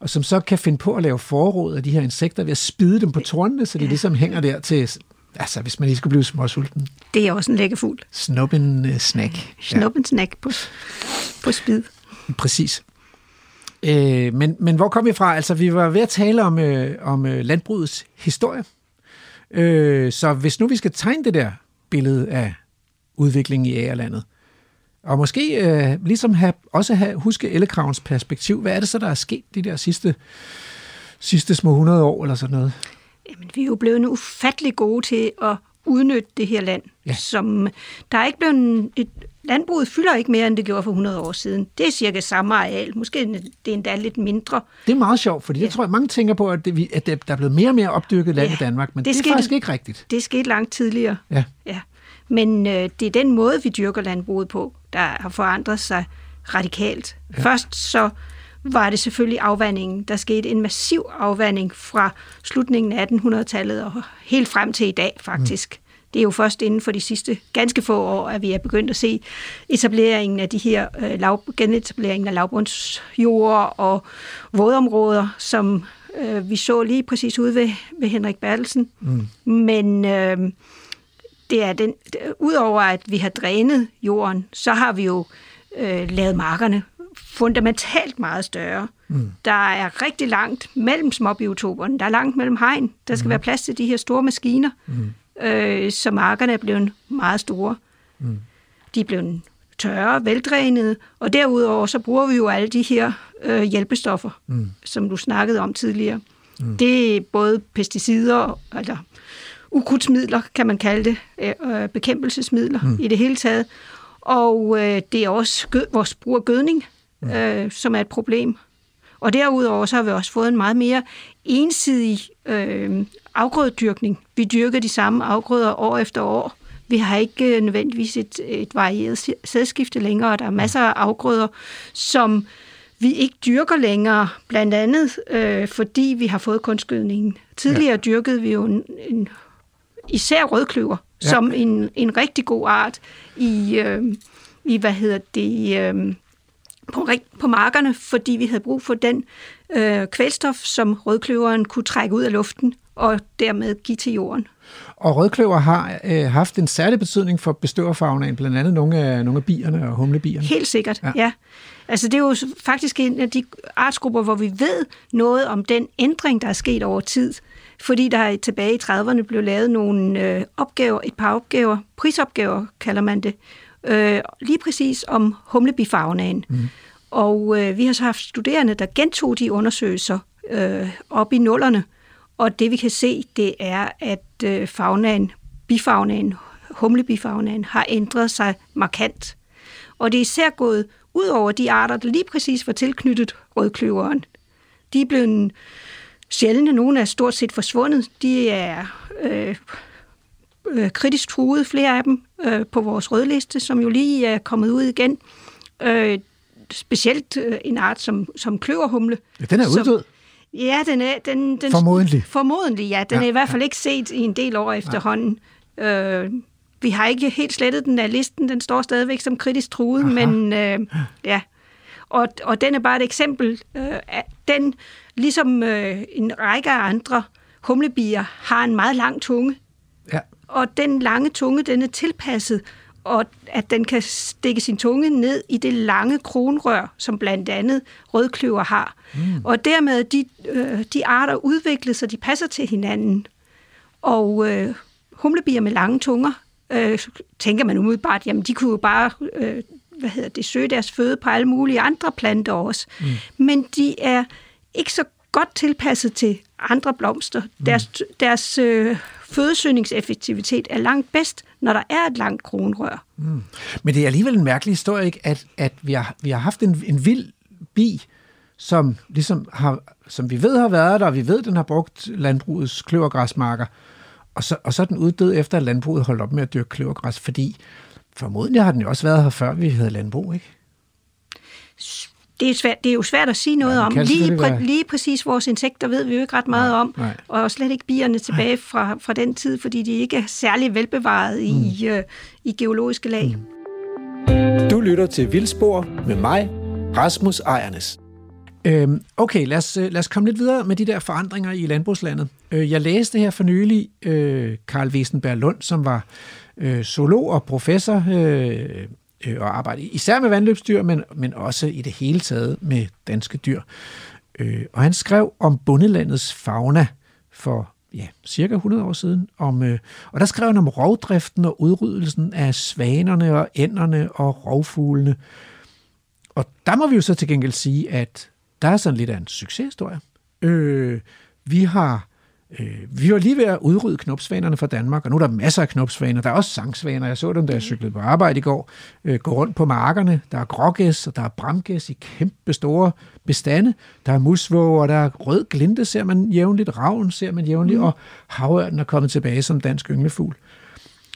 og som så kan finde på at lave forråd af de her insekter ved at spide dem på tornene, så de ligesom hænger der til, altså hvis man lige skulle blive småsulten, det er også en lækker fugl. snup en uh, snack. Snup en snack på, på spid. Præcis. Øh, men, men hvor kom vi fra? Altså, vi var ved at tale om, øh, om øh, landbrugets historie. Øh, så hvis nu vi skal tegne det der billede af udviklingen i ærelandet, og måske øh, ligesom have, også have, huske Ellekravens perspektiv, hvad er det så, der er sket de der sidste, sidste små 100 år eller sådan noget? Jamen, vi er jo blevet ufattelig gode til at udnytte det her land. Ja. Som, der er ikke blevet et, landbruget fylder ikke mere, end det gjorde for 100 år siden. Det er cirka samme areal. Måske det er endda lidt mindre. Det er meget sjovt, fordi ja. Jeg tror, at mange tænker på, at, det, at der er blevet mere og mere opdyrket land Ja, i Danmark, men det, det det er skete- faktisk ikke rigtigt. Det skete langt tidligere. Ja. Ja. Men øh, det er den måde, vi dyrker landbruget på, der har forandret sig radikalt. Ja. Først så var det selvfølgelig afvandingen. Der skete en massiv afvanding fra slutningen af 1800-tallet og helt frem til i dag faktisk. Mm. Det er jo først inden for de sidste ganske få år, at vi er begyndt at se etableringen af de her øh, lav, genetableringen af lavbundsjord og vådområder, som øh, vi så lige præcis ude ved, ved Henrik Bertelsen. Mm. Men øh, det er den, udover at vi har drænet jorden, så har vi jo øh, lavet markerne fundamentalt meget større. Mm. Der er rigtig langt mellem småbiotoperne. Der er langt mellem hegn. Der skal mm. være plads til de her store maskiner, mm. øh, så markerne er blevet meget store. Mm. De er blevet tørre, veldrænede, og derudover så bruger vi jo alle de her øh, hjælpestoffer, mm. som du snakkede om tidligere. Mm. Det er både pesticider, eller ukrudtsmidler, kan man kalde det, øh, bekæmpelsesmidler mm. i det hele taget. Og øh, det er også gød, vores brug af gødning. Øh, som er et problem. Og derudover så har vi også fået en meget mere ensidig øh, afgrødedyrkning. Vi dyrker de samme afgrøder år efter år. Vi har ikke øh, nødvendigvis et, et varieret sædskifte længere, og der er masser af afgrøder, som vi ikke dyrker længere, blandt andet øh, fordi vi har fået kunstgødningen. Tidligere ja. dyrkede vi jo en, en, især rødkløver ja. som en, en rigtig god art i, øh, i hvad hedder det, øh, på, på markerne, fordi vi havde brug for den øh, kvælstof, som rødkløveren kunne trække ud af luften og dermed give til jorden. Og rødkløver har øh, haft en særlig betydning for bestøverfagnaen, blandt andet nogle af, nogle af bierne og humlebierne. Helt sikkert, ja. ja. Altså det er jo faktisk en af de artsgrupper, hvor vi ved noget om den ændring, der er sket over tid. Fordi der tilbage i 30'erne blev lavet nogle øh, opgaver, et par opgaver, prisopgaver kalder man det, øh, lige præcis om humlebifagnaen. Mm. Og øh, vi har så haft studerende, der gentog de undersøgelser øh, op i nullerne, og det vi kan se, det er, at øh, faunaen, bifagnaen, humlebifagnaen har ændret sig markant. Og det er især gået ud over de arter, der lige præcis var tilknyttet rødkløveren. De er blevet sjældne, nogle er stort set forsvundet. De er øh, øh, kritisk truet, flere af dem, øh, på vores rødliste, som jo lige er kommet ud igen. Øh, specielt øh, en art som, som kløverhumle. Ja, den er uddød. Ja, den er... Den, den, formodentlig. Formodentlig, ja. Den ja, er i hvert fald ja. ikke set i en del år efterhånden. Ja. Øh, vi har ikke helt slettet den af listen. Den står stadigvæk som kritisk truet, Aha. men øh, ja. Og, og den er bare et eksempel. Øh, den, ligesom øh, en række andre humlebier, har en meget lang tunge. Og den lange tunge, den er tilpasset og at den kan stikke sin tunge ned i det lange kronrør, som blandt andet rødkløver har. Mm. Og dermed de, øh, de arter udvikler sig, de passer til hinanden. Og øh, humlebier med lange tunger, øh, tænker man umiddelbart, jamen de kunne jo bare øh, hvad hedder det, søge deres føde på alle mulige andre planter også. Mm. Men de er ikke så godt tilpasset til andre blomster. Mm. Deres, deres øh, fødesøgningseffektivitet er langt bedst, når der er et langt kronrør. Mm. Men det er alligevel en mærkelig historie, ikke? At, at vi, har, vi har haft en, en vild bi, som, ligesom har, som vi ved har været der, og vi ved, den har brugt landbrugets kløvergræsmarker, og så, og så er den uddød efter, at landbruget holdt op med at dyrke kløvergræs, fordi formodentlig har den jo også været her, før vi havde landbrug, ikke? Det er, svært, det er jo svært at sige noget ja, om. Lige, præ, lige præcis vores insekter ved vi jo ikke ret meget nej, om, nej. og slet ikke bierne tilbage fra, fra den tid, fordi de ikke er særlig velbevaret mm. i, uh, i geologiske lag. Mm. Du lytter til Vildspor med mig, Rasmus Ejernes. Øhm, okay, lad os, øh, lad os komme lidt videre med de der forandringer i landbrugslandet. Øh, jeg læste her for nylig øh, Karl Wesenberg Lund, som var øh, zoolog og professor øh, øh, at arbejde især med vandløbsdyr, men, men også i det hele taget med danske dyr. Øh, og han skrev om bundelandets fauna for ja, cirka 100 år siden. Om, øh, og der skrev han om rovdriften og udryddelsen af svanerne og ænderne og rovfuglene. Og der må vi jo så til gengæld sige, at der er sådan lidt af en succeshistorie. Øh, vi har Øh, vi var lige ved at udrydde knopsvanerne fra Danmark, og nu er der masser af knopsvaner. Der er også sangsvaner. Jeg så dem, da jeg cyklede på arbejde i går. Øh, gå rundt på markerne. Der er grågæs, og der er bramgæs i kæmpe store bestande. Der er musvåger, og der er rød glinte, ser man jævnligt. Ravn ser man jævnligt, mm. og havørnen er kommet tilbage som dansk ynglefugl.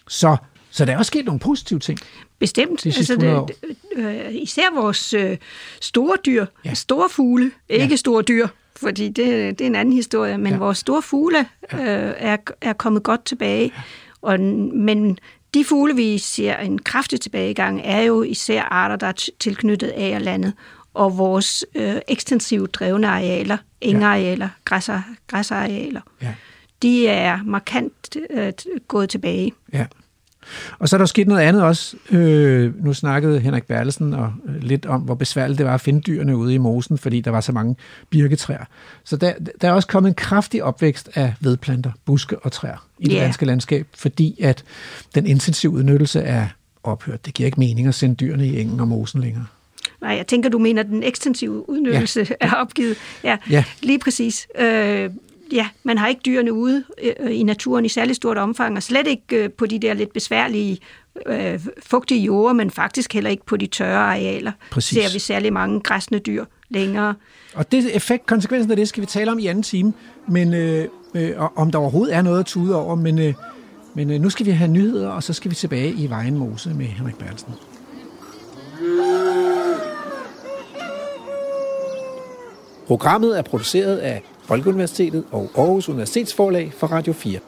Så så der er også sket nogle positive ting. Bestemt. De altså det, øh, især vores øh, store dyr, ja. store fugle, ikke ja. store dyr, fordi det, det er en anden historie, men ja. vores store fugle øh, er, er kommet godt tilbage. Og, men de fugle, vi ser en kraftig tilbagegang, er jo især arter, der er tilknyttet af landet, og vores øh, ekstensivt drevne arealer, engarealer, græsser, græsarealer, ja. de er markant øh, gået tilbage. Ja. Og så er der sket noget andet også. Øh, nu snakkede Henrik Bertelsen og, øh, lidt om, hvor besværligt det var at finde dyrene ude i mosen, fordi der var så mange birketræer. Så der, der er også kommet en kraftig opvækst af vedplanter, buske og træer i det Ja. danske landskab, fordi at den intensive udnyttelse er ophørt. Det giver ikke mening at sende dyrene i engen og mosen længere. Nej, jeg tænker, du mener, den ekstensive udnyttelse ja. er opgivet. Ja, Ja. lige præcis. Øh, ja, man har ikke dyrene ude øh, i naturen i særlig stort omfang, og slet ikke øh, på de der lidt besværlige, øh, fugtige jorder, men faktisk heller ikke på de tørre arealer. Præcis. Ser vi særlig mange græsne dyr længere. Og det effekt, konsekvensen af det, skal vi tale om i anden time, men øh, øh, om der overhovedet er noget at tude over, men, øh, men øh, nu skal vi have nyheder, og så skal vi tilbage i Vejen Mose med Henrik Bertelsen. Programmet er produceret af Folkeuniversitetet og Aarhus Universitetsforlag for Radio 4.